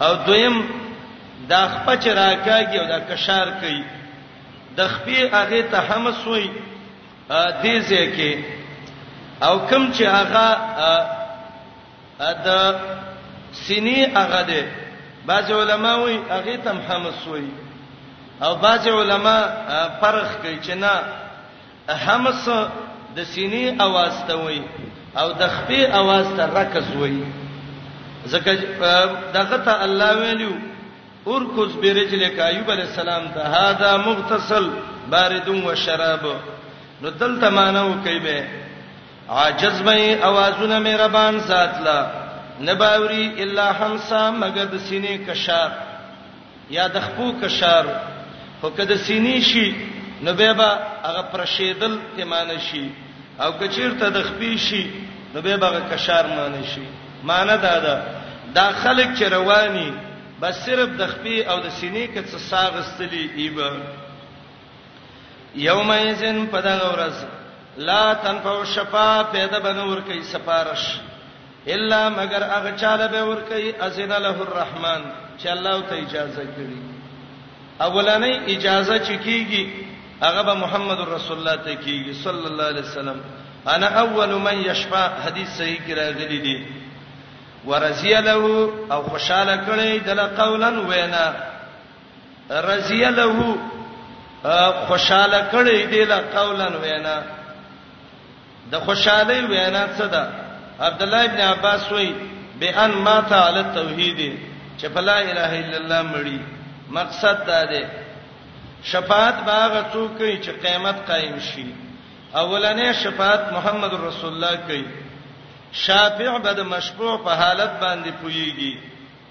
او دویم دا خپه چې راکاږي او دا کشار کوي د خپې هغه ته همس وي دې ځکه او کم چې هغه د سینې هغه ده بعض علما وي هغه تم همس وي او بعض علما فرق کوي چې نه همس د سینې اواز ته وایي او د خپې اواز ته رکز وایي ځکه دغه ته الله ویلو ارکز برجلک ایوب علی السلام ته هاذا مغتسل بارد و شراب نو دلته مانو کوي به عاجز به اوازونه مهربان ذات لا نباوري الا همسا مگر د سینې کشار یا د خپو کشار خو که د سینې شي نو به به هغه پرشیدل ته معنی شي او که چیرته د خپې شي نو به به کشار معنی شي معنی دا ده دا خلک چې رواني بس صرف د خپې او د سینې کې څه ساغستلی ایبه یوم یزن پدغه ورځ لا تنفع شفاعه پیدا بنور کوي سفارش الا مگر هغه چاله به ور کوي اذن له الرحمن چې الله ته اجازه کړي اولنې اجازه چې کیږي هغه به محمد رسول الله ته کیږي صلی الله علیه وسلم انا اول من یشفع حدیث صحیح کې راغلي دي ورزی له او خوشاله کړي دل قولا وینا رزی له خوشاله کړي دل قولا وینا د خوشحالۍ وینا څه ده؟ عبدالله ابن عباس وایي، بأن مات علی التوحید، چې په لا اله الا الله مړي. مقصد دا دی، شفاعت به هغه څوک کوي چې قیامت قایم شي. اولنې شفاعت محمد رسول الله کوي. شافع به د مشفوع په حالت باندې پوهیږي.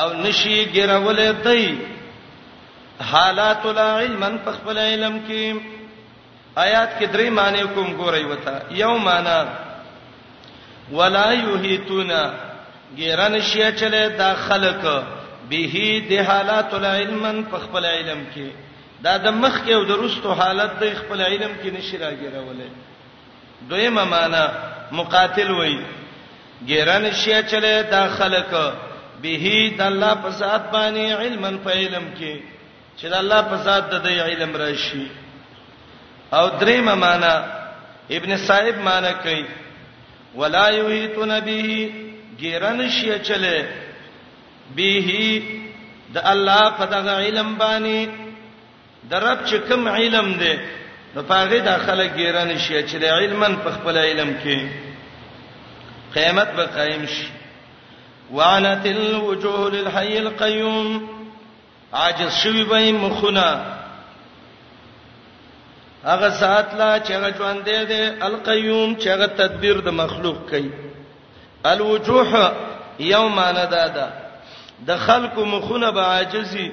او نشي ګرولې دی حالات لا علما په خپل علم کې آیات کې درې معنی کوم ګورای وتا یو معنی ولا یحیتونا ګرن شي چلے دا خلق به د حالات لا علما په خپل علم کې دا د مخ کې او د رستو حالت د خپل علم کې نشي راګرولې دویمه معنی، مقاتل وایي، ږیره نه شي اچولی دا خلک به د الله په ذات باندې علماً په علم کې چې د الله په ذات د دې علم راشي او دریمه معنی ابن صاحب معنی کوي ولا یحیتون به ږیره نه شي اچولی به د الله په دغه علم باندې د رب چې کوم علم دی نو پاغه د خلک ګیرن شي چې د علمن په خپل علم کې قیامت به قائم شي وعنت الوجوه للحي القيوم عاجز شوی به مخونه هغه سات لا چې هغه ژوند دی القيوم چې هغه تدبیر د مخلوق کوي الوجوه یوم انا دادا د خلکو مخونه به عاجزي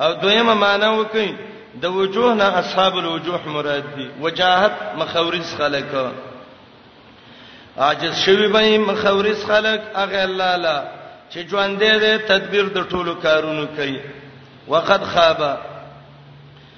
او دویمه معنی وکي د وجوه نه اصحاب الوجوه مراد دي وجاهت مخاورز خلق عاجز شوی به مخاورز خلق اغه الله لا چې ژوند دې تدبیر د ټولو کارونو کوي وقد خابا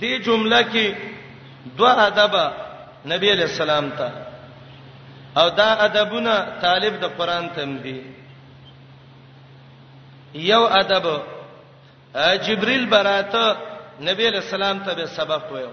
دې جمله کې دوه ادب نبی علیہ السلام ته او دا ادبونه طالب د قران تم دي یو ادب جبريل براته نبی علیہ السلام ته به سبق وایو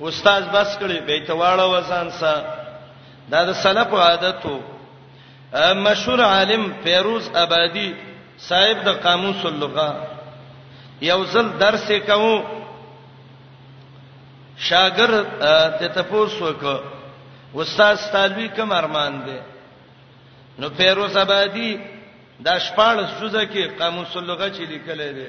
استاد بس کړي به ته واړه وزن سا دا د سلف عادتو مشهور عالم فیروز آبادی صاحب د قاموس اللغه یو ځل درس کوو شاګر ته تپوس وکړه استاد طالبي کوم ارمان دی نو فیروز آبادی د شپږ جزء کې قاموس اللغه چې لیکل دی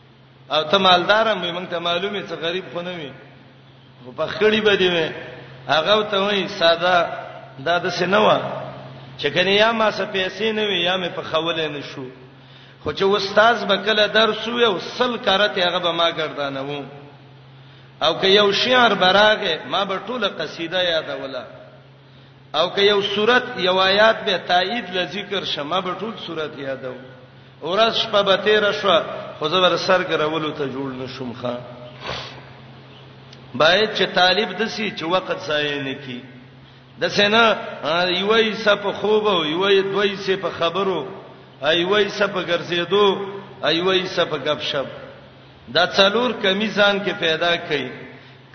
او ته مالدار مې مونږ ته معلومه څه غریب خو نه وي خو په خړی به دی وې هغه ته وای ساده دا د سينوا چې کني یا ما څه پیسې نه وي یا مې په خوله نه شو خو چې استاد به کله درس وي او سل کارته هغه به ما ګرځانه وو او که یو شعر براغه ما به ټوله قصیده یادوله او که یو صورت یو آیات به تایید ل ذکر شمه به ټول صورت یادو ورځ شپه به تیر شو خو زبر سر ګرولو ته جوړ نشوم ښا باید چې طالب دسی چې وخت ضایع نه کی د سینا یوې سپ خوب او یوې دوی سپ په خبرو ایوې سپ ګرځېدو ایوې سپ غب شپ دا څلور کمی ځان کې پیدا کړي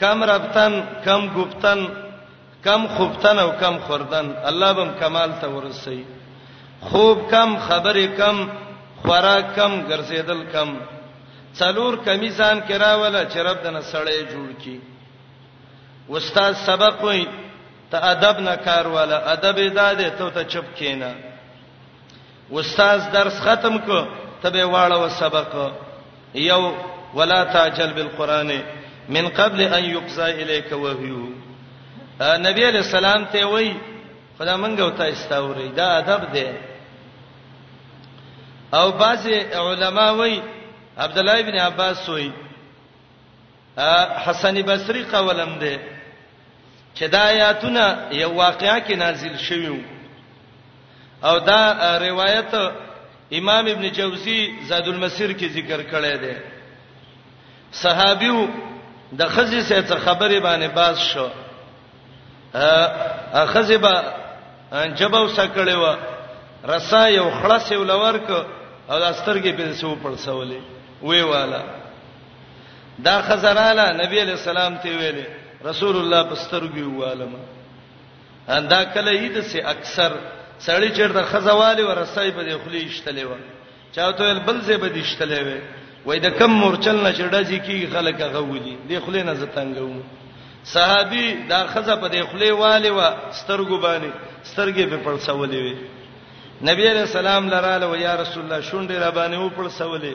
کم ربطن کم گفتن کم خفتن او کم خوردن الله بم کمال ته ورسي خوب کم خبرې کم خوراک کم ګرځیدل کم څلور کمی ځان کراوله چې رب دنه سړی جوړ کی استاد سبق وي ته ادب نه کار والا ادب ادا دې ته ته چپ کینا استاد درس ختم کو ته به واړه و سبق یو ولا تعجل بالقران من قبل ان يقضى اليك وحي نبی علیہ السلام ته وای خدا منګه وتا استاوري دا ادب دی او بعض علما وای عبد الله ابن عباس وای حسن بصری قولم ده چې دا آیاتونه یو واقعیا کې نازل شویو او دا روایت امام ابن جوزی زاد المسیر کې ذکر کړی دی صحابیو د خزې سره څه خبرې باندې باز شو ا خزې با جبو سکړې و رسا یو خلاص ولور ک او د استرګې په سو پړسولې وی والا دا خزراله نبی علیہ السلام ته ویلې رسول الله پسترګي والم دا کله اید سي اکثر سړی چیرته خزواله ورسای په دې خلی اشتلې و چاته بل زه به دې اشتلې وې وای د کم مورچل نه چړډه ځي کی خلک غوولي دې خلی نه زتنګو صحابي دا خزه په دې خلی والي و سترګو باندې سترګې په پړسولې وي نبی عليه السلام لراله و یا رسول الله شونډې را باندې و پړسولې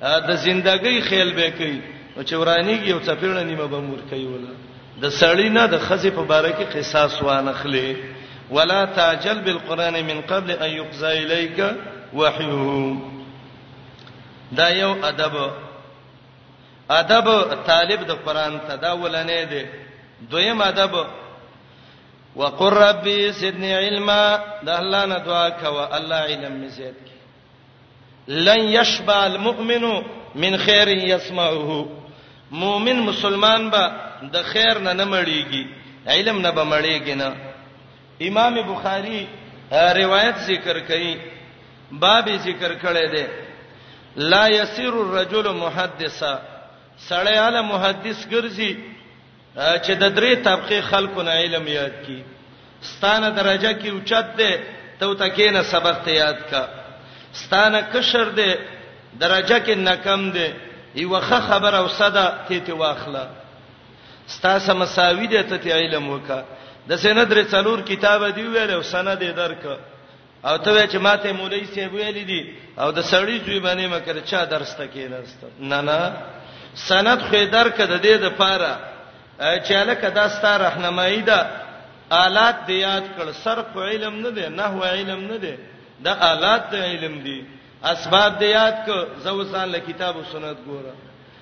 د زندګۍ خیال به کوي او چې ورانیږي یو څپېړه نیمه به مور کوي ولا د سړی نه د خزې په باره کې قصاص وانخلې ولا تعجل بالقران من قبل ان يقضى اليك وحيه دا یو ادب ادب طالب د قران ته دا ولنې دی دویم ادب وقر ربي سدني علما د الله نه دعا کوه الله علم می زیات لن یشبع المؤمن من خیر یسمعه مؤمن مسلمان به د خیر نه نه مړیږي علم نه به مړیږي نه امام بخاری روایت ذکر کړي باب ذکر کړي دی لا یسیر الرجل محدثا سړی اله محدث ګرځي چې د درې طبقه خلکو نه علم یاد کی ستانه درجه کې اوچت ده ته وته کې نه سبق ته یاد کا ستانه کشر ده درجه کې نکم ده یو ښه خبر او صدا ته ته واخله ستاسو مساوی ده ته علم وکا د سند رسالور کتاب دی ویل او سند درک او ته چې ماته مولوی سی ویل دي او د سړی زوی باندې مکر چا درس ته کېناست نه نه سند خو درک د دې د پاره چې الکه دا ستاره راهنمایي ده آلات دی یاد کړ صرف علم نه دی نحو علم نه دی دا آلات د علم دي اسباب دی یاد کړ زوسان له کتاب او سنت ګوره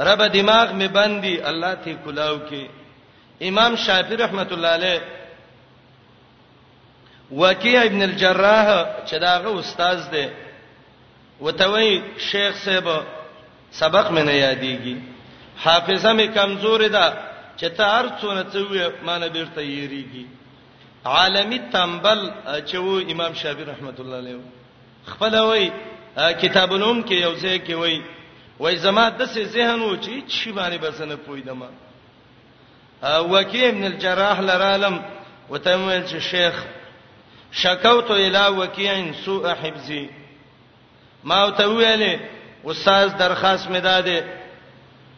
رب دماغ می بندي الله ته کلاو کې امام شافعي رحمت الله عليه وکیع ابن الجراح چې داغه استاد دی وتوي شیخ صاحب سبق مې نه یادېږي حافظه مې کمزورې ده چې ته هر څونه څه وې مانه بیرته یریږي عالمی تنبل چې وو امام شافعي رحمت الله علیه خپل وای کتاب العلوم کې یو ځای کې وای وای زما د څه ذهن و چې شی باندې بسنه پویدم وکیم من الجراح لرالم وتمول چې شیخ شکوت الی وکیع سوء حفظی ما او ته ویلې استاد درخواست مې داده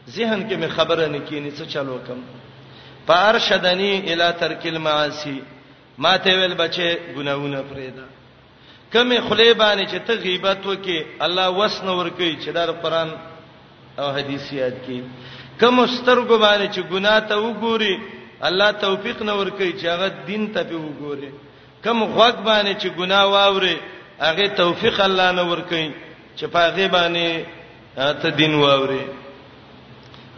ذهن کې مې خبره نه کینی څه چلو کم فارشدنی الی ترک المعاصی ما ته ویل بچي ګناونه پرېدا کومې خلی باندې چې ته غیبت وکې الله وس نه ورکوي چې دا قرآن او حدیث یاد کړي کوم سترګو باندې چې ګناه ته وګوري الله توفیق نه ورکوي چې هغه دین ته به وګوري کوم غوږ باندې چې ګناه واوري هغه توفیق الله نه ورکوي چې په هغه باندې ته دین واوري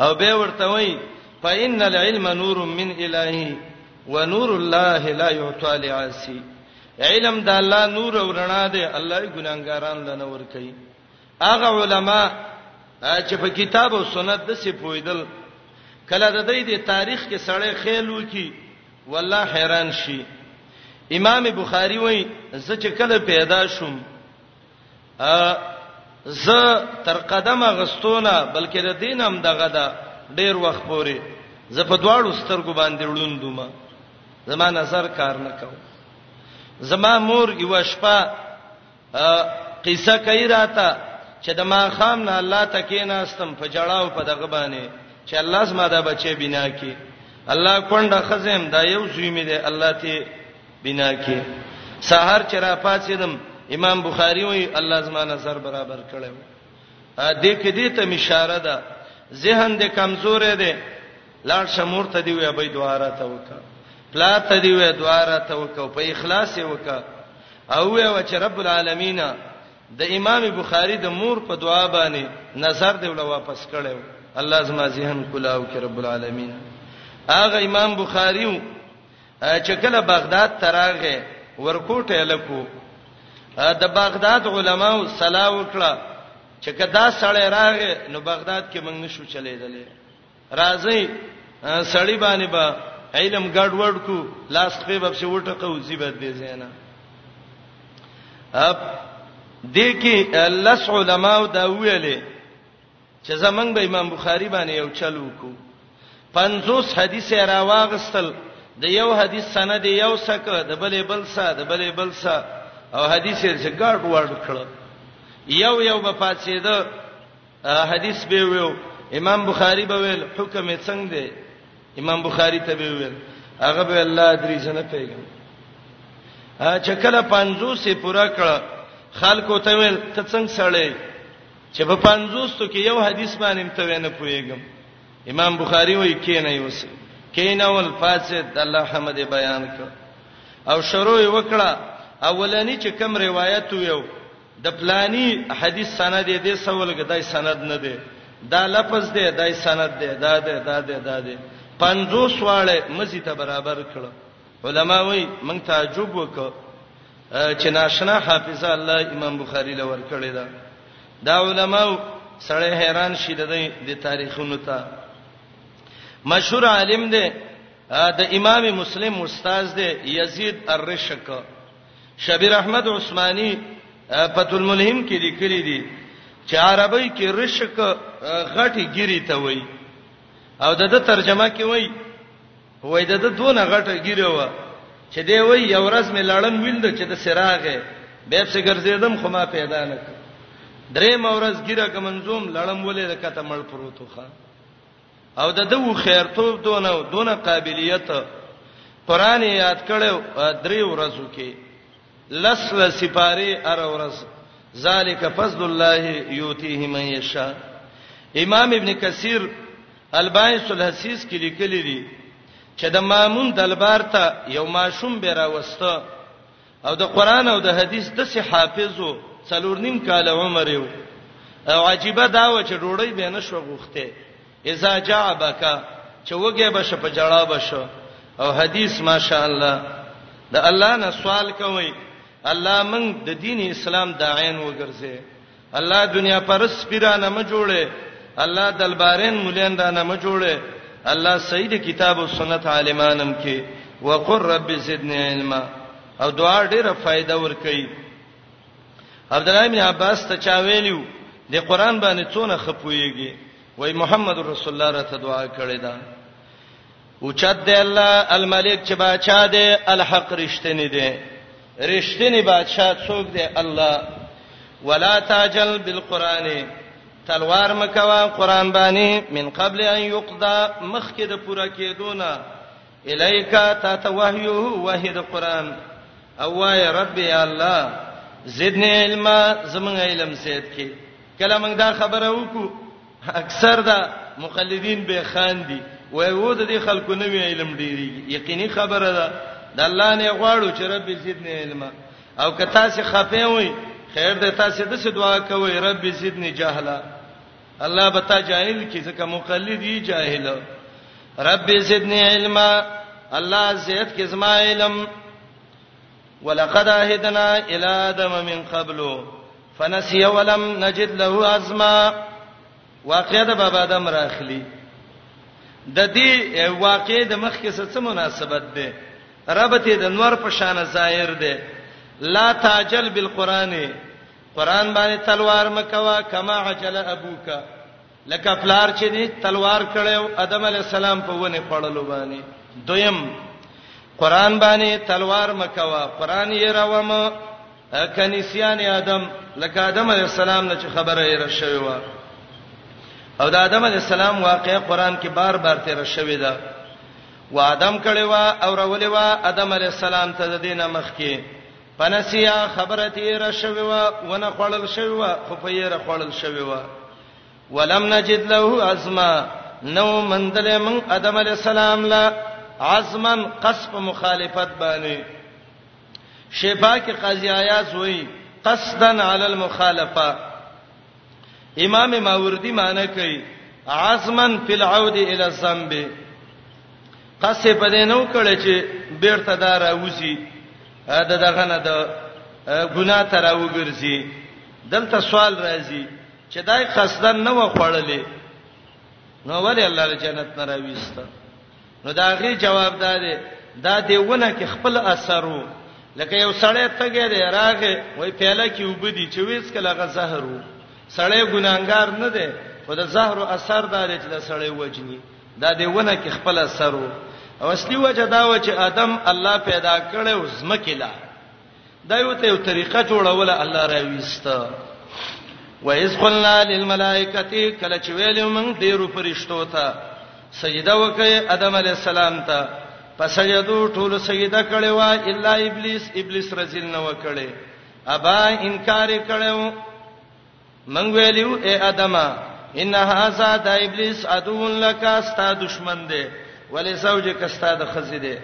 او به ورته وایي فإن العلم نور من إلهي ونور الله لا يعطى لعاصي علم د الله نور او رڼا دی الله یې ګناګاران لنه ور کوي هغه علما چې په کتاب او سنت د څه پویدل کله د دې د تاریخ کې سړی خیال وکي والله حیران شي امام بخاری وایي زه چې کله پیدا شوم ز تر قدم غستونه بلکې د دین هم دغه دا ډیر وخت پوري ز په دواړو سترګو باندې وړوندوم زما نظر کار نه کو زما مور یو شپه قصه کوي راته چې د ما خام نه الله تکې نه استم په جړاو په دغه باندې چې الله زما دا بچي بنا کی الله کونډه خزم دا یو زوی مې دی الله ته بنا کې سحر چې را پاتېدم امام بخاری وایي الله زما نظر برابر کړو ا دې کې دې ته اشاره ده ذهن دې کمزور دی لاړ شمور ته دی وې ابي دواره ته وکړه پلا ته دی وې دواره ته وکړه په اخلاص یې وکړه او وې و چې رب العالمین د امام بخاری د مور په دعا باندې نظر دی ول واپس کړو الله زما ذهن کلاو کې رب العالمین اغه امام بخاری چې کله بغداد ته راغی ورکوټه لکو د بغداد علماو صلاح وکړه چې کدا سړی راغی نو بغداد کې موږ نشو چلیدلې راځي سړی باندې با علم ګډ وډ کو لاس په باب څه وټقه او زیبت به زینا اب دې کې لس علماو دا ویلې چې زمنګ به امام بخاری باندې یو چل وکړو 50 حدیث را واغستل د یو حدیث سند یو سک د بلې بل سا د بلې بل سا او حدیث یې څګړ ورډ کړ یو یو په پاتید حدیث به ویو امام بخاری به ویل حکم یې څنګه دی امام بخاری ته به ویل هغه به الله درې سنه پیغام ا چکله 50 سه پورا کړ خلکو ته ویل ته څنګه سړی چې په پنځوستو کې یو حدیث باندې هم ته نه پويګم امام بخاری وایي کې نه یوس کې نه ول فاسد الله حمد بیان کړ او شروع وکړه اولنی چې کم روایت ویو د پلانی حدیث سند یې د سوال غدای سند نه دی دا لفظ دی دای سند دی دا دی دا دی دا دی 50 واړه مزي ته برابر کړو علما وایي مونږ تعجب وکړو چې ناشنا حافظه الله امام بخاری لور کړی دا دا علماء سړی حیران شي د تاریخونو ته مشهور عالم دی د امام مسلم استاد دی یزید الرشک شبیر احمد عثماني فتح الملهم کې لیکلي دي چې عربی کې رشک غټي ګری ته وای او د ترجمه کې وای وای د د دونه غټه ګیره و چې دی وای یو ورځ مې لړم ویند چې د سراغه به څه ګرځیدم خو ما پیدا نه کړ درې مورز ګیره کمنزوم لړم ولې د کته مړ پروتوخه او د دوه خیر توپ دونه دونه قابلیت قران یاد کړو درې ورځو کې لس لس سپاره هر ورځ ذالک فضل الله یوتیه من یشاء امام ابن کثیر البانی سلحسیس کې لیکلی دی چې د مامون دلبار ته یو ماشوم به راوسته او د قران او د حدیث د سي حافظو څلور نیم کال عمر یو او عجیبه دا و چې ډوړی به نشو غوخته اذا جاء بکا چې وګه بش په جړا بش او حدیث ماشاء الله د الله نه سوال کوي الله موږ د دین اسلام داعین وګرځي الله دنیا پرس پیرانه م جوړه الله دلبارین مولین دانه م جوړه الله سید کتاب او سنت عالمانم کې وقر رب زدنی علما او دعا ډیره فائدہ ور کوي عبد الله بن عباس ته چا ویلو د قران باندې څونه خپويږي وای محمد رسول الله راته دعا کړې ده او چت دی الله الملک چې بادشاہ دی الحق رښتینی دی رښتینی بادشاہ څوک دی الله ولا تاجل بالقران تلوار مکوا قران باندې من قبل ان یقضا مخکې د پورا کېدونه الیکا تا ته وحیو وحی د قران او وای رب یا الله زدنی علما زمون علم سید کې کله موږ دا خبره وکړو اکثر دا مقلدین به خان دي وای وو د دې خلکو نه وی علم ډیری یقیني خبره ده د الله نه غواړو چې رب زیدنی علم او که تاسو خپه وي خیر د تاسو د څه دعا کوي رب زیدنی جهلا الله به تا جاهل کی ځکه مقلد یې جاهل رب زیدنی علم الله زید کې زما علم ولقد عهدنا الى ادم من قبل فنسي ولم نجد له عزما واقع د بابا ادم راخلی د دې واقع د مخ کې څه مناسبت ده ربته د نور په شان ظاهر ده لا تعجل بالقران قران باندې تلوار مکوا کما عجل ابوک لکه پلار چې دی تلوار کړو ادم علی السلام په ونه خړلو باندې دویم قران باندې تلوار مکوا قران یې راوم کنيسيان ادم لکه ادم علی السلام نه چې خبره یې راشوي و او د ادم علی السلام واقعي قران کې بار بار تیر شوی دا و ادم کړي وا او رولې وا ادم علی السلام ته د دینه مخ کې فنسیا خبره تیر شوی و ونه خړل شوی و خو په یې را خړل شوی و ولم نجد له ازما نو مندل من ادم علی السلام لا عزما قصب مخالفت باندې شفا کې قاضی آیاز وای قصدن علی المخالفه امام ماوردی معنی کوي عزما فی العود الی الذنب قصه په دې نو کړي چې بیرته دار اوسی دا دغه نه د ګناه تر وګرځي دلته سوال راځي چې دای قصدن نه وخړلې نو ولې الله له جنت نه راويسته نو دا غي جواب دا دی دا دیونه کې خپل اثر وو لکه یو سړی تګی دی راغه وای پیاله کې وبدي چې وېس کله غ زهر وو سړی ګناګار نه دی خو د زهر اثر دار چې د سړی وجني دا دیونه کې خپل اثر وو او اصلي وجه دا و چې ادم الله پیدا کړو زمکه لا دا یو ته یو طریقه جوړوله الله راويسته و اذ قلنا للملائکه کله چې ویل موږ ډیرو فرشتو ته سجده وکړي ادم علی السلام ته فسجدو ټول سجده کړي وا الا ابلیس ابلیس رزل نه وکړي ابا انکار کړو من ویلیو اے ادم ان هذا دا ابلیس عدو لک استا دشمن دی ولی زوجک استا د خزی دی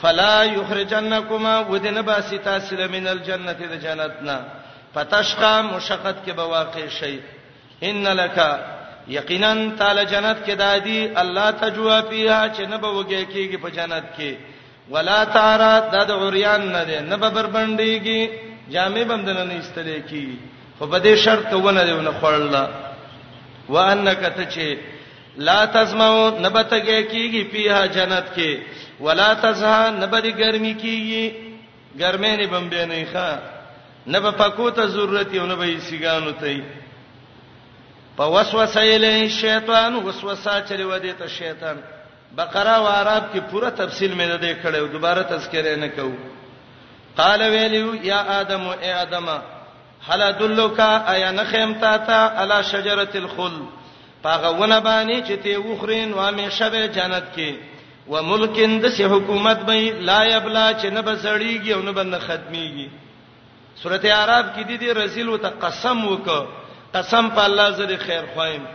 فلا یخرجنکما ودن باسی تاسو لمن الجنه د جنتنا فتشقا مشقت کې به واقع شي ان لک یقینا تعالی جنت کې دادی الله تجوا فیها چې نه به وګی کېږي په جنت کې ولا تارا دا د عریان نه ده نه به بربندېږي جامې بم دنه نه استلې کی خو په دې شرط ته ونه دی ونه خړل وانک ته چې لا تزمو نبتګه کیږي پیه جنت کې ولا تزها نبدي ګرمي کیږي ګرمه نه بم به نه ښه نه په پکو ته ضرورت یو نه به سیګانو ته په وسوسه یې شیطان وسوسه چلی ودی ته شیطان بقره او اعراف کې پوره تفصیل مې ده کړی او دوباره تذکرې نه کوو قال ویلو یا ادم او ای ادم هل ادلک ایا نخیم تا تا علی شجره الخل پاغه ونه باندې چې ته وخرین و همیشه به جنت کې و ملکین د سه حکومت به لا یبلا چې نه بسړیږي او نه بند ختميږي سورته اعراف کې دي دي رسول وت قسم وک قسم په الله زری خیر خوایم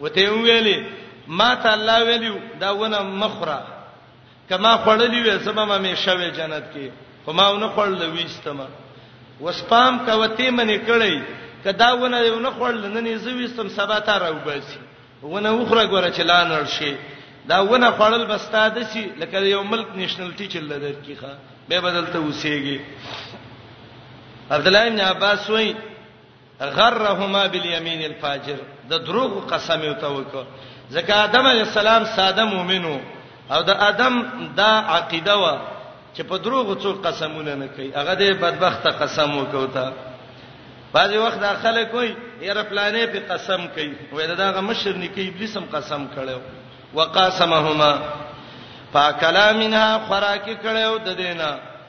وته یې ویلې ما ته الله ویلو دا ونه مخره کما خړلې وې سبا ما مې شوه جنت کې خو ما ونه خړلې وېستم وسپام کوته منې کړې کدا ونه ونه خړلې نن یې زویستم سبا ته راوباسي ونه وخره ګوره چې لانړ شي دا ونه خړل بستا د سي لکه یو ملک نېشنل ټیچر لدر کیخه به بدلته وسیږي عبد الله بن عباس وایي غرهما بالیمین الفاجر د دروغ قسم یو ته وکړه ځکه آدم علی السلام ساده مؤمنو او د آدم دا عقیده و چې په دروغ څو قسمونه نه کوي هغه دې بدبخت قسم وکوتا بعضی وخت دا خلک وای یاره پلانې په قسم کوي وای دا هغه مشر نکي ابلیس هم قسم کړو وقاسمهما فاکلا منها خوراکي کړو د دینه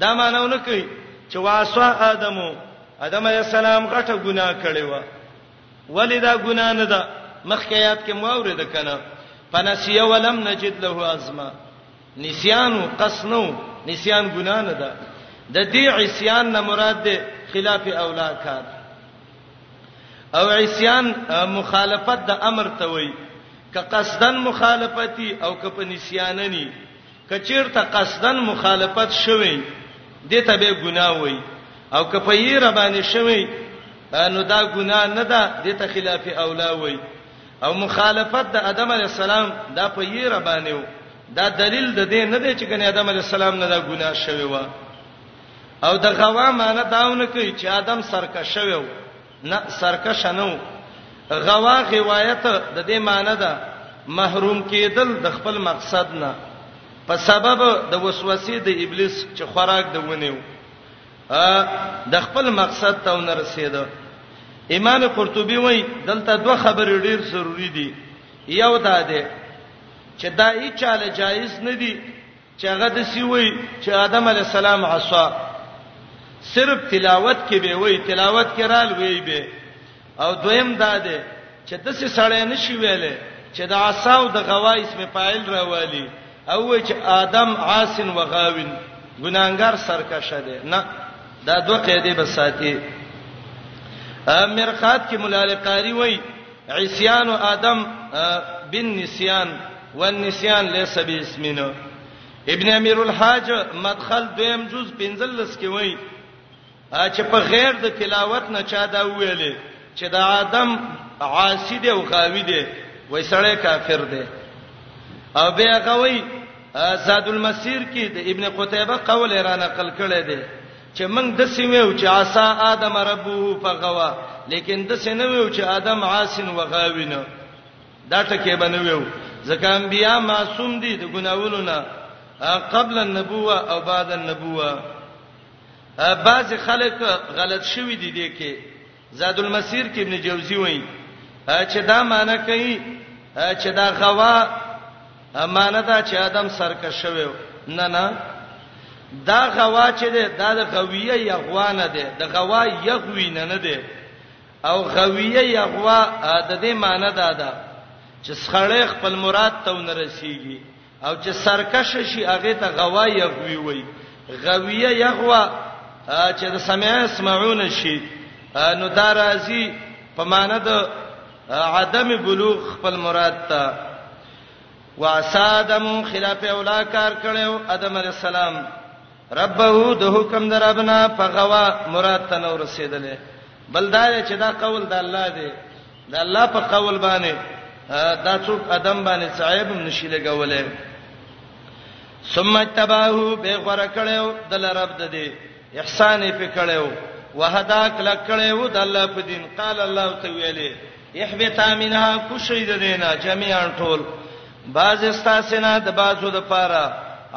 دا معنی ونه کوي چې واسوا ادم ادم علی السلام غټه ګناه کړې و ولې دا ګناه نه ده مخکې یاد کې مو اورید کنه فنسی ولم نجد له ازما نسیان قسنو نسیان ګناه نه ده د دې عصيان نه مراد ده خلاف اولا کار او عصيان مخالفت د امر ته وایي که قصدن مخالفتی او که په نسیاننی که چیرته قصدا مخالفت شوی دې ته به ګناه وای او که په یې ربانې شوی نو دا ګناه نه ده دې ته خلاف اولا وای او مخالفت د ادم علی السلام دا په یې ربانې و دا دلیل د دې نه دی چې کنه ادم علی السلام نه دا ګناه شوی و او د غوا معنی داونه کوي چې ادم سرکه شوی و نه سرکش نه و غوا غوایت د دې معنی ده محروم کېدل د خپل مقصد نه په سبب د وسوسې د ابلیس چې خوراک د ونیو د خپل مقصد ته ونه رسیدو امام قرطبي وایي دلته دوه خبرې ډېر ضروری دي یو دا ده چې دا هیڅ چاله جایز نه دي چې هغه د سی وای چې آدم علی السلام عصا صرف تلاوت کې به وای تلاوت کې رال وای به او دویم دا ده چې د څه سړی نشي ویلې چې د عصا او د غوا اسم فاعل راوالي او وای چې آدم عاصن و غاوین ګناګار سرکشه ده نه دا دوه قاعده به ساتي مرقات کې مولا لقاری وای عصيان ادم بالنسيان والنسيان ليس باسمنا ابن امیر الحاج مدخل دویم جز 15 کې وایي چې په غیر د تلاوت نه چا دا ویلې چې دا ادم عاصی دی او غاوی دی وای سړی کافر دی او بیا غوي زاد المسیر کې د ابن قتیبه قول را نقل کړی دی چې موږ د سیمه او چې عصا ادم ربه فغوا لیکن د سینه ویو چې ادم عاصن وغاوینه دا ټکی بنویو ځکه انبیا معصوم دي د ګناوونو نه قبل النبوه او بعد النبوه بعض خلک غلط شوی دي دي کې زاد المسیر کې ابن جوزی وایي چې دا معنی کوي چې دا غوا معنی دا چې ادم سرکش شوی نه نه دا غوا چې ده دا د غویه یغوانه ده د غوا یغوی نه نه ده او غویه یغوا د دې معنی دا ده چې سخړې خپل مراد ته ونرسیږي او چې سرکش شي هغه ته غوا یغوي وي غویه یغوا چې د سمع اسمعون شي نو دا راځي په معنی د عدم بلوغ خپل مراد ته واسادم خلاف اولا کار کړو ادم علی السلام ربه د حکم دربنا په غوا مراد ته نو رسیدلې بل دا چې دا قول د الله دی د الله په قول باندې دا څوک ادم باندې صاحب نشي لګولې ثم تباه به غره کړو د رب د دې احسان په کړو وهداک لکړو د الله په دین قال الله تعالی احبتا منها کوشي د دینا جميعا ټول باز استاسنا د بازو د پاره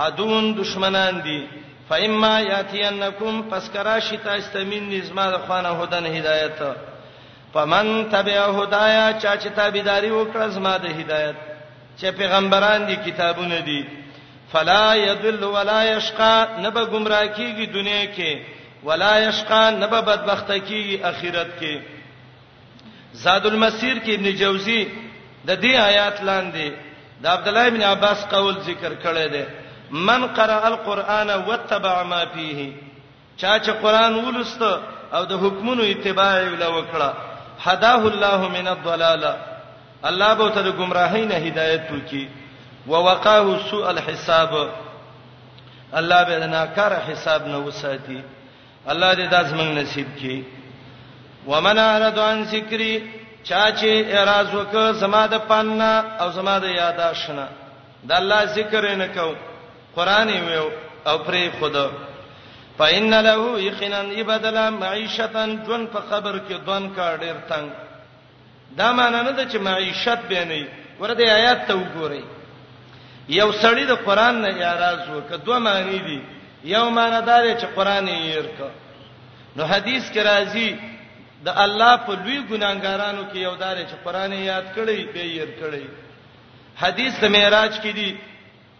ادون دشمنان دي فإما يأتينكم پس کراشی تاسو ته من نظم د خوانه هدن هدایت فمن تبع هدايا چا چې تابعداري وکړه زما د هدایت چې پیغمبران دي کتابونه دي فلا يضل ولا يشقى نبا گمراه کیږي دنیا کې ولا يشقى نبا بدبخت کیږي اخرت کې زاد المسیر کې ابن جوزی د دې آیات لاندې د عبد الله ابن عباس قول ذکر کړی دی من قرأ القرآن واتبع ما فيه چا چې قرآن ولست او د حکمونو اتباع ولا وکړه هداه الله من الضلاله الله به ته د گمراهۍ نه هدایت وکي ووقاه سوء الحساب الله به نه کار حساب نه وساتي الله دې دا زمنګ نصیب کړي ومن اعرض عن ذکری چا چې اعتراض وکړ زما د پنه او زما د یاداشنه د الله ذکر نه کو قران ویو او پرې خود فإن له يقينا يبدل معيشة جن په قبر کې دون کا ډیر تنگ دا معنی نه ده چې معیشت به نه وي ورته آیات ته وګورئ یو سړی د قران نه اعتراض وکړ دوه معنی دي یو معنی دا دی چې قران یې یرک نو حدیث کې راځي د الله په لوی ګناګارانو کې یو دار چې قران یاد کړي به یې کړي حدیث د معراج کې دی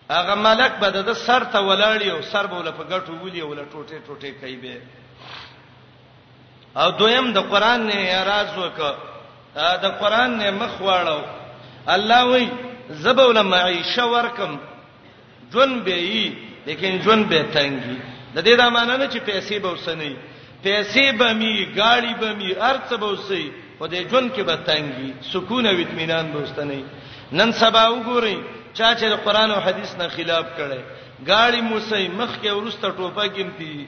هغه ملک به د سر ته ولاړی او سر به ول په ګټو ولي ول ټوټه ټوټه کوي به او دویم د قران نه اعتراض وک د قران نه مخ واړو الله وای زبول معیشه ورکم جون به ای لیکن جون به تنګي د دې د معنی نه چې پیسې به وسنی پیسې به می گاڑی به می ارڅ به وسی خو دې جون کې به تنګي سکون او اطمینان به وستنی نن سبا وګورئ چا چې قران او حدیث نه خلاف کړي گاڑی موسی مخ کې ورسته ټوپه کېمتی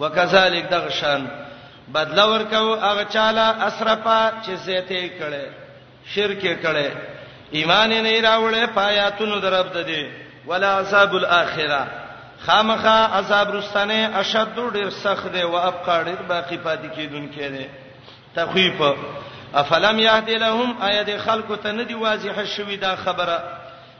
وکذالک دغشان بدل ورکو هغه چاله اسرپا چې زیته کړي شرک کړي ایمان نه راوړې پایاتونو درب ده دي ولا عذاب الاخره خامخه عذاب رستنه اشد ډیر سخت دی او ابقا ډیر باقی پاتې کیدونکې دی تخویف افلم یهد لهم اید خلق ته ندی واضح شوی دا خبره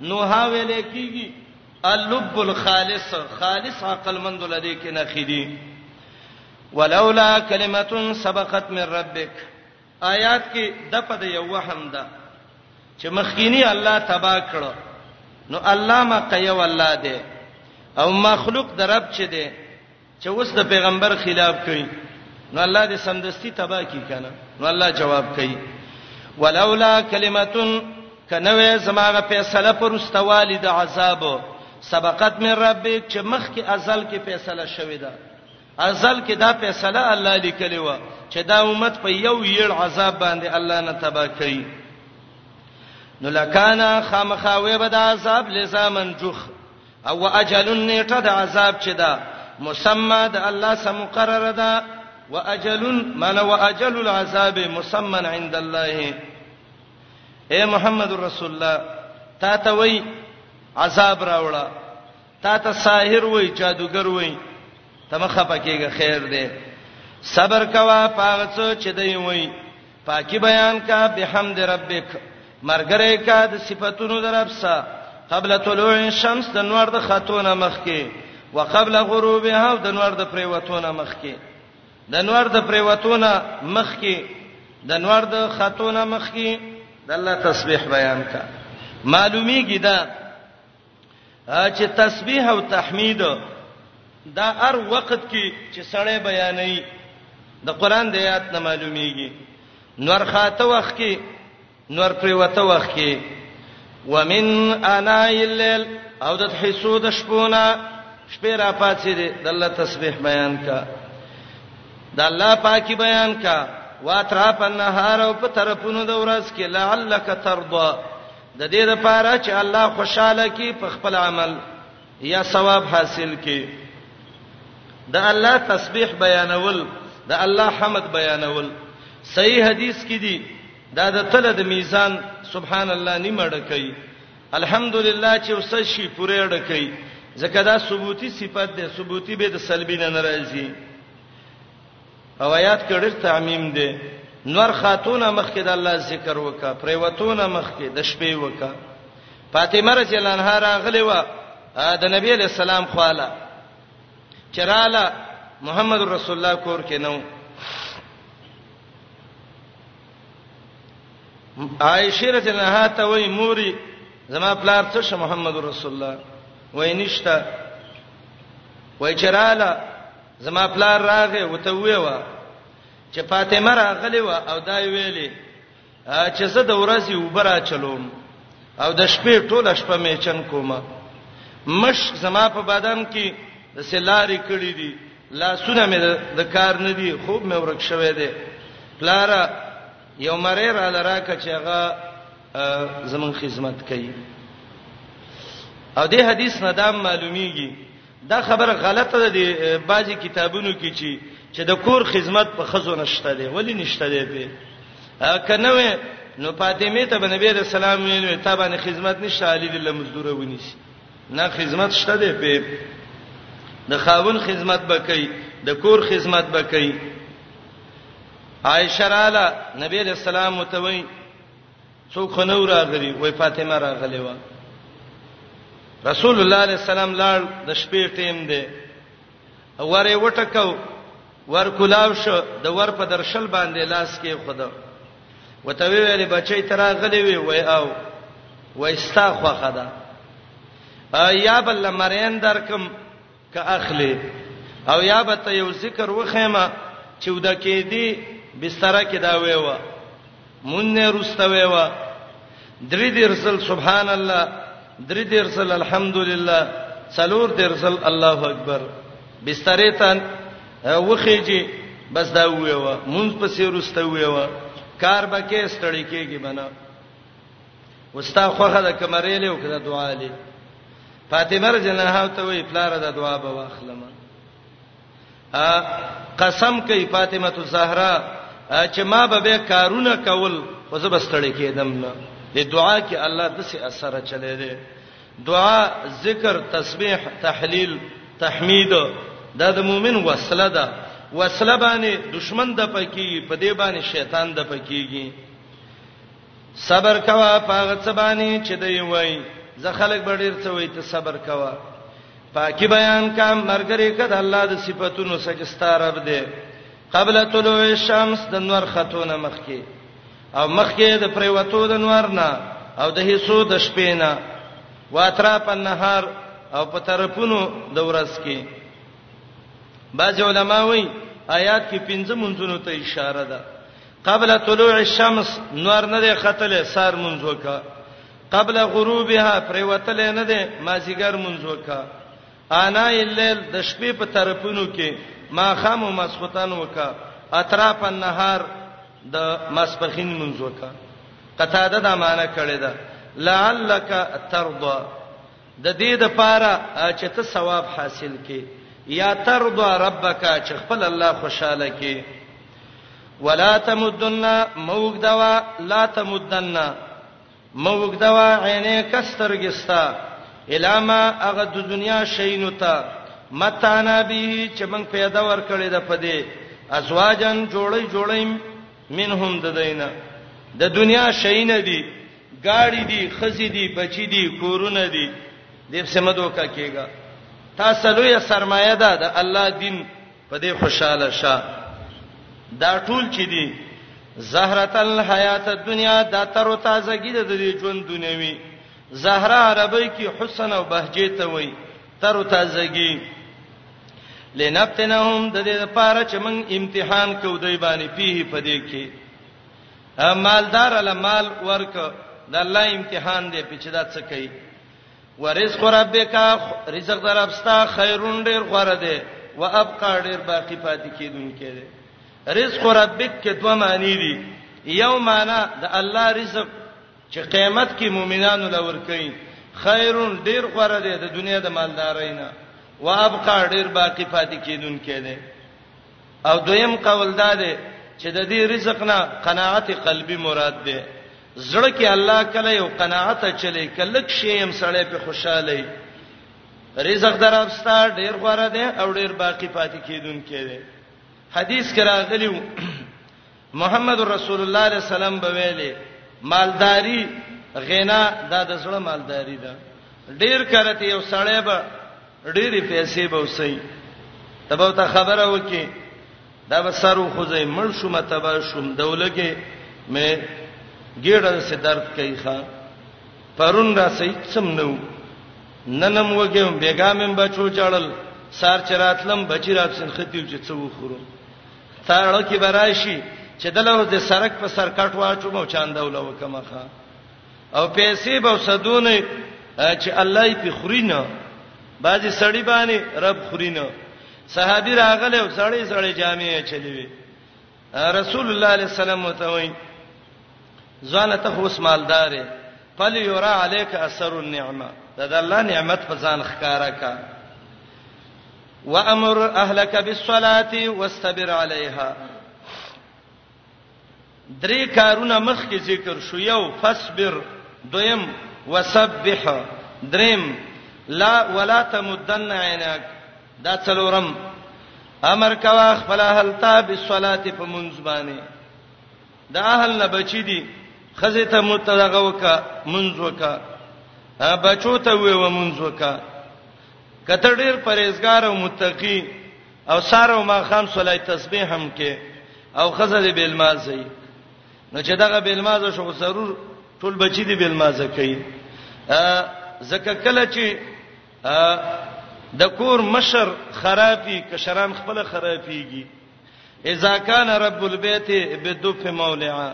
نوحا ویل کیږي اللب الخالص خالص عقل مند لدی کې نه خېدی ولولا کلمه سبقت من ربک آیات کې د په د یو وهم ده چې مخکینی الله تبا کړو نو الله ما قیو الله دی او مخلوق د رب چې دی چې اوس د پیغمبر خلاف کوي نو الله دې سمدستي تبا کی کنه نو الله جواب کوي ولولا کلمتون کنوې زماغه فیصله پر استوالی د عذاب سبقت من ربک چې مخکې ازل کې فیصله شوې ده ازل کې دا فیصله الله لیکلی و چې دا امت په یو یړ عذاب باندې الله نه تبا کوي نو لکانا خامخاوي به د عذاب لزامن جوخ او اجل نیټه د عذاب چې دا مسمى د الله سم مقرره ده واجل من واجل العذاب مسمى عند الله اے محمد رسول الله تا ته وای عذاب راوړه تا ته ساحر وای جادوګر وای تمخه پکېږي خیر دی صبر کوا پاغڅ چې دی وای پاکي بیان کا بحمد ربک مرګره کا د صفاتونو درپسه قبل طلوع الشمس د نور د خاتونه مخکي وقبل غروبها د نور د پریوتونه مخکي د نور د پریوتونه مخکي د نور د خاتونه مخکي د الله تسبیح بیان کا معلومیږي دا چې تسبیح او تحمید دا هر وخت کې چې سړی بیانوي د قران د آیات نه معلومیږي نور خاطه وخت کې نور پریوته وخت کې ومن انا الليل او د حسو د شپونه شپې را پاتې دي د الله تسبیح بیان کا د الله پاکي بیان کا واترا په نهار او په طرفونو د ورځ کې لعلک ترضى د دې لپاره چې الله خوشاله کی په خپل عمل یا ثواب حاصل کی د الله تسبیح بیانول د الله حمد بیانول صحیح حدیث کې دي دا د تل د میزان سبحان الله نیمه ډکې الحمدلله چې اوس شي پوره ډکې ځکه دا ثبوتی صفت ده ثبوتی به د سلبی نه ناراضي او آیات کې ډېر تعمیم دی نور خاتونه مخکې د الله ذکر وکا پریوتونه مخکې د شپې وکا فاطمه رضی الله عنها راغلی و د نبی علیہ السلام خواله چراله محمد رسول الله کور کې نو عائشه رضی الله عنها ته وای موري زما پلار څه شه محمد رسول الله وای نشتا وای چراله زما پلار راغې وته وې وا چې فاطمه راغلی و او دا ویلې چې زه د ورځې وبرا چلوم او د شپې ټوله شپه مې چن کومه مش زما په بدن کې د سلاري کړې دي لاسونه مې د کار نه دي خوب مې ورک شوې دي پلارا یو مری را لراکه چې هغه زمون خدمت کوي او دې حدیث نه دا معلومیږي دا خبره غلطه ده دی بعضی کتابونو کې چې چې د کور خدمت په خزو نشته دی ولی نشته دی په کنه نو فاطمه ته نبی رسول الله ویل ته باندې خدمت نشته علی د مزدور ونیس نه خدمت شته دی په د خاون خدمت بکئی د کور خدمت بکئی عائشه رااله نبی رسول الله متوي څوک خو نه راغلی وای فاطمه راغلی و رسول الله علیه السلام لاړ د شپې ټیم دی وره وټکاو ور کولاو شو د ور په درشل باندې لاس کې خدا وته ویلې بچی ترا غلی وی وای او وای ستا خو خدا یا بل مرین درکم که اخلې او یا به ته یو ذکر وخیمه چې ودا کېدی بستر کې دا ویوا مونږ نه رسته ویوا درې درسل سبحان الله درې درسل الحمدلله څلور درسل الله اکبر بسترې ته وخېږي بس دا ویوا مونږ په سیر رسته ویوا کار به کې ستړي کېږي بنا وستا خوخه د کمرې له وکړه دعا لې فاطمه رضی الله عنها ته وی پلار د دعا به واخلم ا قسم کوي فاطمه تو زهرا چې ما به به کارونه کول خو زه بستړې کېدم نه د دعا کې الله د سي اثر چلے دي دعا ذکر تسبیح تحلیل تحمید دا د مؤمن وسله ده وسله باندې دشمن د پکی په دې باندې شیطان د پکیږي صبر کوه پاغه څه باندې چې دی وای زه خلک به ډیر څه وای ته صبر کوه پاکي بیان کا مرګري کده الله د صفاتونو څخه ستارب دی قبل طلوع الشمس د نور خاتونه مخکي او مخکي د پریوتو د نور نه او د هیڅو د شپې نه واترا په نهار او په طرفونو د ورځ کې بعض علما وایي آیات کې پنځه منځونو ته اشاره ده قبل طلوع الشمس نور نه دی خطل سار منځ وکا قبل غروبها پریوتل نه دی مازیګر منځ وکا انا الليل د شپې په طرفونو کې ما خام او مسختن وکا اطراف النهار د مسپخین منځ وکا قطاده دا معنی کړی دا لعلک ترضى ددې دپاره چې ته ثواب حاصل کړې یا ترضی ربک چې خپل الله خوشاله کړې ولا تمدن موګدوا لا تمدن موګدوا عینه کسترګستا الاما هغه د دنیا شینو ته متانا به چې موږ پیدا ورکړې ده په دې ازواجن جوړی جوړی منهم ددینا د دنیا شینه دي گاڑی دي خزي دي بچی دي کورونه دي د سمدو کا کېګا تاسو لوی سرمایه ده د الله دین په دې خوشاله شه دا ټول چې دي زهرت الحیات الدنیا دا تر او تازه ګیده د ژوند دنیوي زهره عربی کې حسن او بهجه ته وایي تر او تازګي لنفتنهم د دې لپاره چې موږ امتحان کوو دی باندې پیه پدې کې مالدار له مال ورک د الله امتحان دی په چې دا څه کوي ورزق ربک رزق درپستا خیرون ډیر غوړه دی و ابقا ډیر باقی پاتې کیدونکې دی رزق ربک کې دوه معنی دي یو معنی د الله رزق چې قیامت کې مؤمنانو له ورکوي خیرون ډیر غوړه ده د دنیا د مالدارۍ نه و ابقا ډیر باقی پاتې کیدون کېده او دویم قول دا ده چې د دې رزق نه قناعت قلبي مراد ده زړه کې الله کله یو قناعت چلی کلک شی هم سړی په خوشاله رزق درابستا ډیر غوړه ده او ډیر باقی پاتې کیدون کېده حدیث کرا غلیو محمد رسول الله علیه السلام به ویلي مالداری غنا دا د زړه مالداری ده ډیر کرته یو سړی به ډیره پیسې به وسی تبو ته خبره وکي دا به سرو خوځي مړ شوم تبا شوم دولګه مې ګیړه سي درد کوي ښا پرون را سي سم نو ننم وګم بیګامم بچو چړل سار چراتلم بچی راتسن ختیو چې څو خورو تاړه کې براشي چې دلته د سرک په سر کټ واچو مو چاندول وکمخه او پیسې به سدونه چې الله یې په خورینه بعضی سړی باندې رب خورینه صحابي راغله او سړی سړی جامې چلی وی رسول الله علیه السلام ته وای ځان ته اوس مالدارې پل یرا علیک اثر النعمه دا د الله نعمت په ځان ښکارا کا وامر اهلک بالصلاه واستبر علیها درې کارونه مخکې ذکر شو یو فصبر دویم وسبح دریم لا ولا تمدن عینک دا څلورم امر کوا خپل اهل ته بالصلاه په منځ باندې دا اهل نه بچی دي خزه ته متدغه وکا منځ وکا بچو ته وې و منځ وکا کته ډیر پرهیزګار او متقی او سار او ماخام صلی تسبیح هم کې او خزه دې بیلمازي نو چې دغه بیلمازه شو ضرور ټول بچی دې بیلمازه کوي زکه کله چې د کور مشر خرابي کشران خپل خرابيږي اذا کان رب البیت بدف مولعا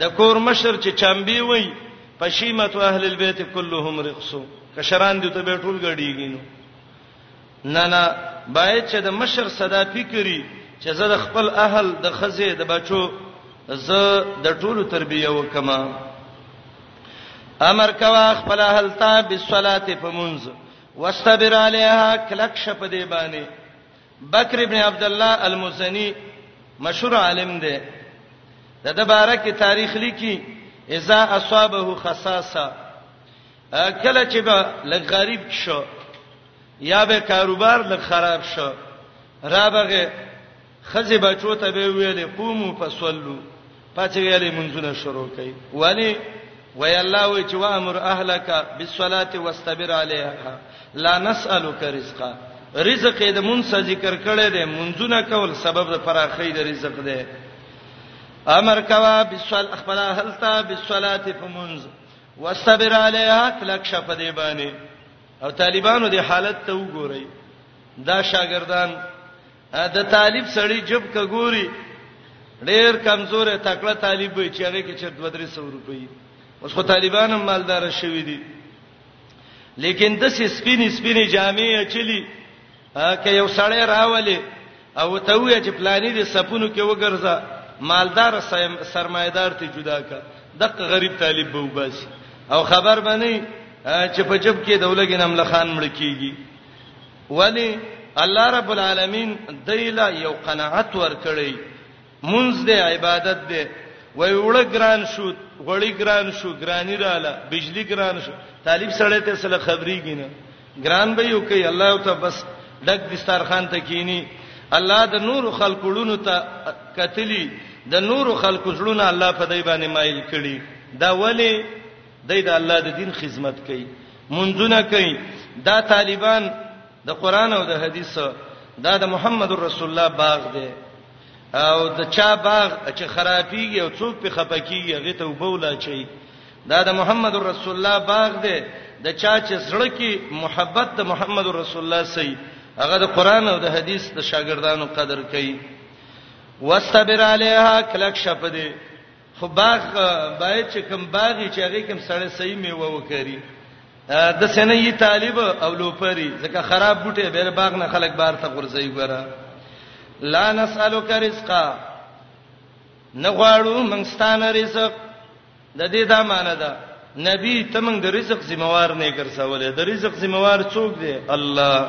د کور مشر چې چمبي وای پشیمت اهل البیت كلهم رقصو کشران دي ته به ټول غړیږي نو نه نه باید چې د مشر صدا فکری چې زه د خپل اهل د خزه د بچو زه د ټولو تربیه وکما امر کوا خپل اهل ته بالصلاه فمنز واستبر علیها کلک شپ دی باندې بکر ابن عبدالله المزنی مشهور عالم دی د د باره کې تاریخ لیکي اذا اصابه خصاصه کله چې به لګ غریب شو یا به کاروبار لګ خراب شو رابغه خزی بچو ته به ویلې قومو فصلو پاتې ویلې منځونه شروع کړي ولی وی الله وی چې وامر اهلک بالصلاه واستبر عليها لا نسالک رزقا رزق دې مونږ ذکر کړي دې منځونه کول سبب د فراخې د رزق دې امر کوا بالصلاه خپل هلتا بالصلاه فمنز واستبر عليها کلک شپ دې باندې او طالبانو دې حالت ته وګورئ دا شاګردان د طالب سړی جب کګوري ډیر کمزور تکړه طالب وي چې هغه کې چر 200 روپۍ اوس خو طالبان هم مالدار شوي دي لیکن د سپینې سپینې جامې اچلي که یو سړی راولي او ته وې چې پلانې دې سپونو کې وګرځا مالدار سرمایدار ته جدا کا دغه غریب طالب به وباسي او خبر باندې چې په جب کې دولګین املخان مړ کیږي ولی الله رب العالمین دایله یو قناعت ورکړی منځ دی عبادت دی وای وړه ګران شو غړی ګران شو ګرانی رااله بجلی ګران شو طالب سړی ته سره خبرېږي نه ګران به یو کوي الله ته بس ډک دسترخوان ته کینی الله د نور خلقړونو ته کتلی د نور خلقو ژړونه الله په دای باندې مایل کړي دا ولی دی د الله د دین خدمت کوي منځونه کوي دا طالبان د قران او د حدیث دا د محمد رسول الله باغ دی او د چا باغ چې خرابيږي او څوک په خپکیږي هغه ته وبولا چي دا د محمد رسول الله باغ دی د چا چې زړه کې محبت د محمد رسول الله سي هغه د قران او د حدیث د شاګردانو قدر کوي واستبر علیها کلک شپدی خو باغ باید چې کوم باغی چې هغه کوم سړی صحیح میوه وکړي د سنې طالب او لوپری ځکه خراب بوټي به باغ نه خلک بار ته غورځي ګره لا نسالک رزقا نغواړو موږ ستانه رزق د دې دا معنی ده نبی ته موږ د رزق ذمہوار نه ګرځولې د رزق ذمہوار څوک دی الله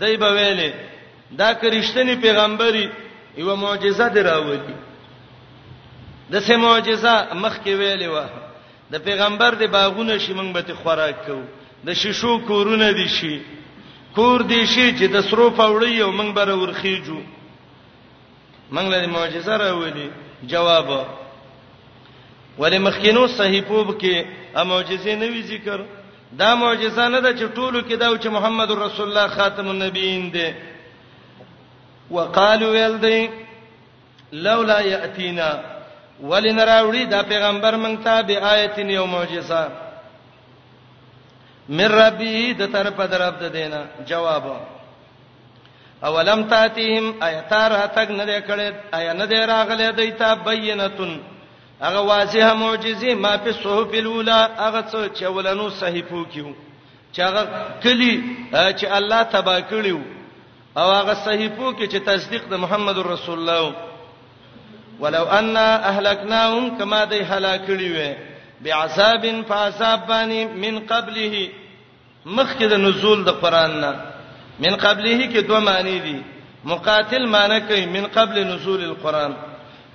دی به ویلې دا کرشتنی پیغمبري یو معجزه دراوړي د سه معجزه مخ کې ویلې و د پیغمبر د باغونه شي موږ به ته خوراک کوو د شیشو کورونه دي شي کور دي شي چې د سرو پوړی یو موږ به ورخیجو موږ له معجزه راوړي جواب ولې مخکینو صحیفو کې ا معجزې نه وی ذکر دا معجزه نه ده چې ټولو کې دا چې محمد رسول الله خاتم النبیین دی وقالو ول دی لولا یاتینا ولنراوړي دا پیغمبر مونږ ته به آیت یو معجزه من ربی د طرف درب د دینه جواب اولم تاتیم ایتار تک نه دی کړی ایا نه دی راغلی دیتا بینتون هغه واضحه معجزه ما په صحف الاولى هغه څه چې ولنو صحیفو کیو چې هغه کلی چې الله تبا کړیو او هغه صحیفو کې چې تصدیق د محمد رسول الله ولو ان اهلکناهم کما دی هلاکړي وي بعذاب فعذاب باندې من قبله مخکې د نزول د قران نه من قبله کې دوه معنی دي مقاتل معنی کوي من قبل نزول القران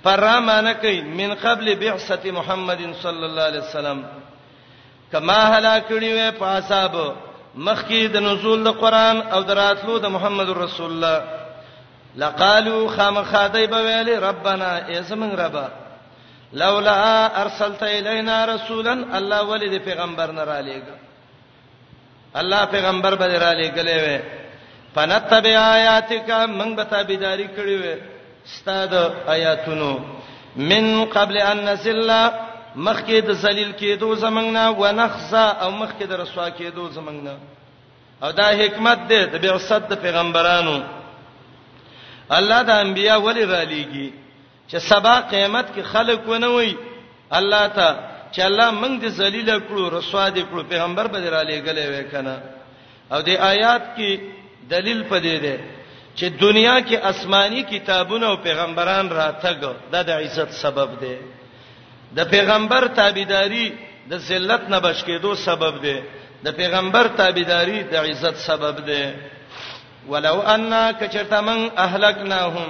پر معنی کوي من قبل بعثه محمد صلی الله علیه وسلم کما هلاکړي وې په حساب مخکې د نزول د قران او دراتلو د محمد رسول الله لقالو خامخادای به ویل ربنا ایسمن ربا لولا ارسلت الینا رسولا الله ولید پیغمبر نه را لېګ الله پیغمبر به را لېګلې وې فنتبع آیاتک من به تابعداري کړې وې ستاد آیاتونو من قبل ان نزل مخکې د ذلیل کېدو زمنګ نه ونخزا او مخکې د رسوا کېدو زمنګ نه او دا حکمت دی د بعثت د پیغمبرانو الله د انبیا ولی را لېږي چې سبا قیامت کې خلک ونه وي الله ته چې الله موږ دې ذلیل کړو رسوا دې کړو پیغمبر به را لېګلې وکنه او دې آیات کې دلیل پدې ده چې دنیا کې آسماني کتابونه او پیغمبران راتګ د د عزت سبب دی د پیغمبر تابعداري د ذلت نه بچ کېدو سبب دی د پیغمبر تابعداري د عزت سبب دی ولو ان کچرتمن اهلکناهم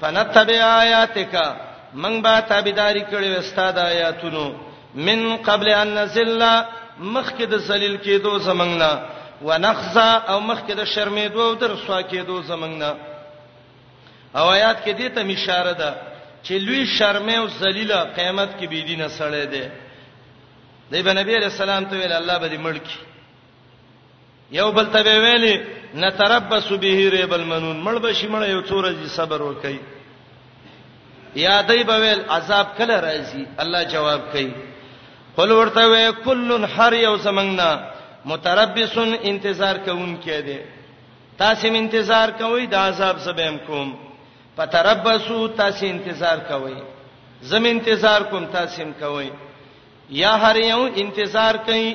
فنتبع آیاتک موږ به تابعداري کړې وستا د آیاتونو من قبل ان نزل مخکې د ذلیل کېدو زمنګ نه ونخزا او مخکې د شرمېدو او در سوا کېدو زمنګ نه او آیات کې دې ته اشاره ده چې لوی شرمې او ذلیل قیامت کې بيدینه سړې ده د نبی رسول الله ته ویل الله به دې مړ کی یو بل ته ویلي نتربص به ریب المنون مړ بشي مړ یو څور دي صبر وکي یادای بویل عذاب کله راځي الله جواب کوي قل ورته وی کلن حر یو زمنګنا متربصن انتظار کوون کې دي تاسو هم انتظار کوئ د عذاب سبم کوم فتربصو تاسو انتظار کوئ زم انتظار کوم تاسو هم کوئ یا هر یو انتظار کوي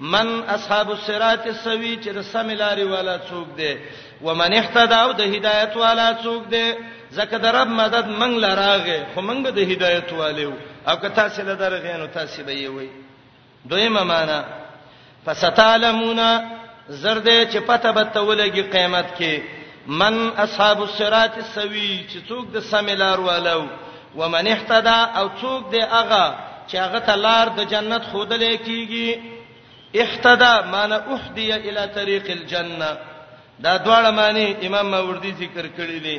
من اصحاب الصراط السوي چې د سم لارې والا څوک دی ومن اهتدى او د هدایت والا څوک دی زکه د رب مدد منګ لراغه خو منګ به د هدایت والو او که تاسو له درغه نو تاسو به یې وای دویمه معنا فستعلمون زرد چې پته به تولګي قیامت کې من اصحاب الصراط السوي چې څوک د سمیلار والو ومن اهتدى او څوک دی هغه چې هغه ته لار د جنت خودلې کیږي اهتدى معنی اهدی الی طریق الجنه دا دواړه معنی امام ماوردی ذکر کړی دی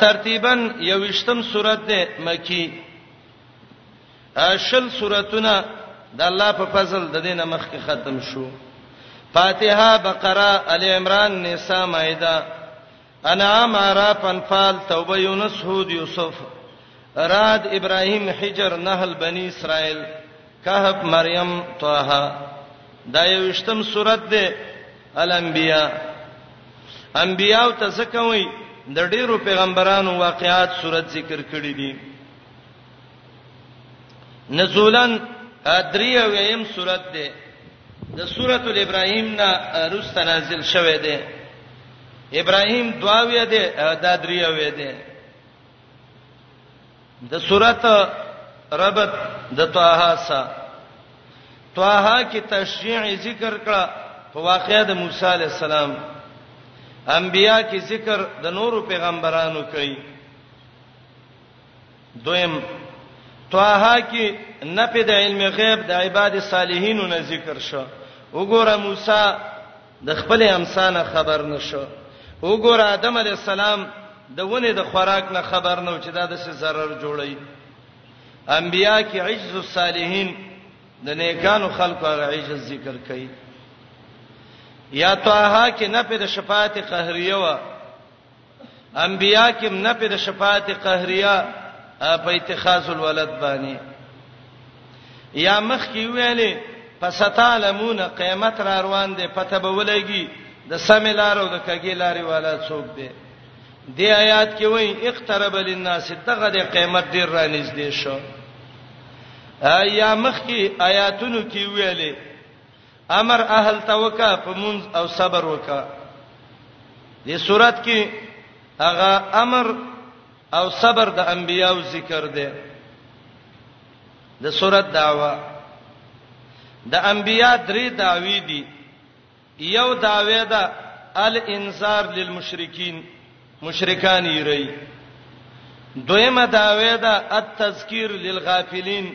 ترتیبا یوشتم سورته ده مکی شل سوراتونه د الله په فضل د دینه مخ کې ختم شو فاتحه بقره ال عمران نساء مائده انعام عراف انفال توبه یونس هود یوسف راد ابراهیم حجر نحل بنی اسرائیل کهف مریم طه دا یوشتم سورته ده الانبیاء انبیاء ته څه کوي د ډیرو پیغمبرانو واقعات صورت ذکر کړی دي نزولن ادریه ویم صورت ده د سورۃ الابراهیم نا رست نازل شوه ده ابراهیم دواویه ده د ادریه وې ده د سورۃ ربط د طه سره طه کې تشریع ذکر کړه په واقعې د موسی علی السلام انبیا کې ذکر د نورو پیغمبرانو کوي دویم طه کې نه په د علم غیب د عباد صالحینو نه ذکر شو وګوره موسی د خپل امسانه خبر نشو وګور آدم علی السلام د ونه د خوراک نه خبر نو چې دا د څه zarar جوړي انبیا کې عجز الصالحین د نیکانو خلکو هغه عجز ذکر کړي یا طه کې نه په د شفاعت قهریه و انبیاء کې نه په شفاعت قهریه په اتخاذ الولد باندې یا مخ کې ویلې فستعلمون قیامت را روان دي پته به ولګي د سملار او د کګی لارې والا څوک دی د آیات کې وایي اقترب للناس دغه د قیامت ډیر را نږدې شو یا مخ کې آیاتونو کې ویلې امر اهل ته وکا په منځ او صبر وکا دې صورت کې هغه امر او صبر د انبیانو ذکر دی د صورت داوا د انبیا درې داوی دي یو داوی ده الانذار للمشرکین مشرکان یې ری دویمه داوی ده التذکیر للغافلین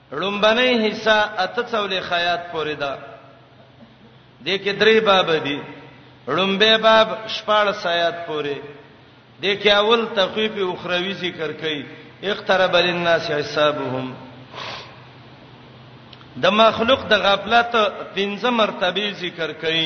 ړومبنۍ حصه اته څولې خیات پورې ده دې کې درې باب دي ړومبه باب شپږ سیات پورې دې کې اول تخفیف اخروی ذکر کړي اقترب للناس حسابهم د مخلوق د غفلت پنځه مرتبه ذکر کړي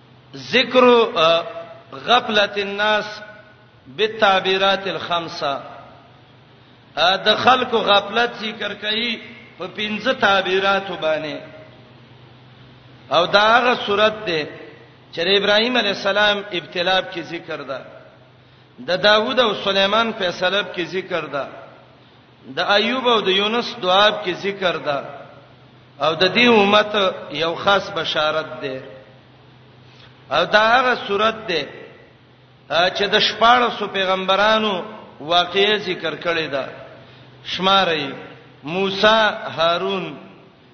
ذکر غفلت الناس بالتعبیرات الخمسه د خلکو غفلت ذکر کړي په پنځه تعبیراتو باندې او دا هغه صورت ده چې ابراهيم عليه السلام ابتلاء کې ذکر ده د داوود او سليمان په سلب کې ذکر ده د ایوب او د یونس دعاب کې ذکر ده او د دې امت یو خاص بشارت ده او دا هغه صورت ده چې د شپاړو سو پیغمبرانو واقعې ذکر کړې ده شمارې موسی هارون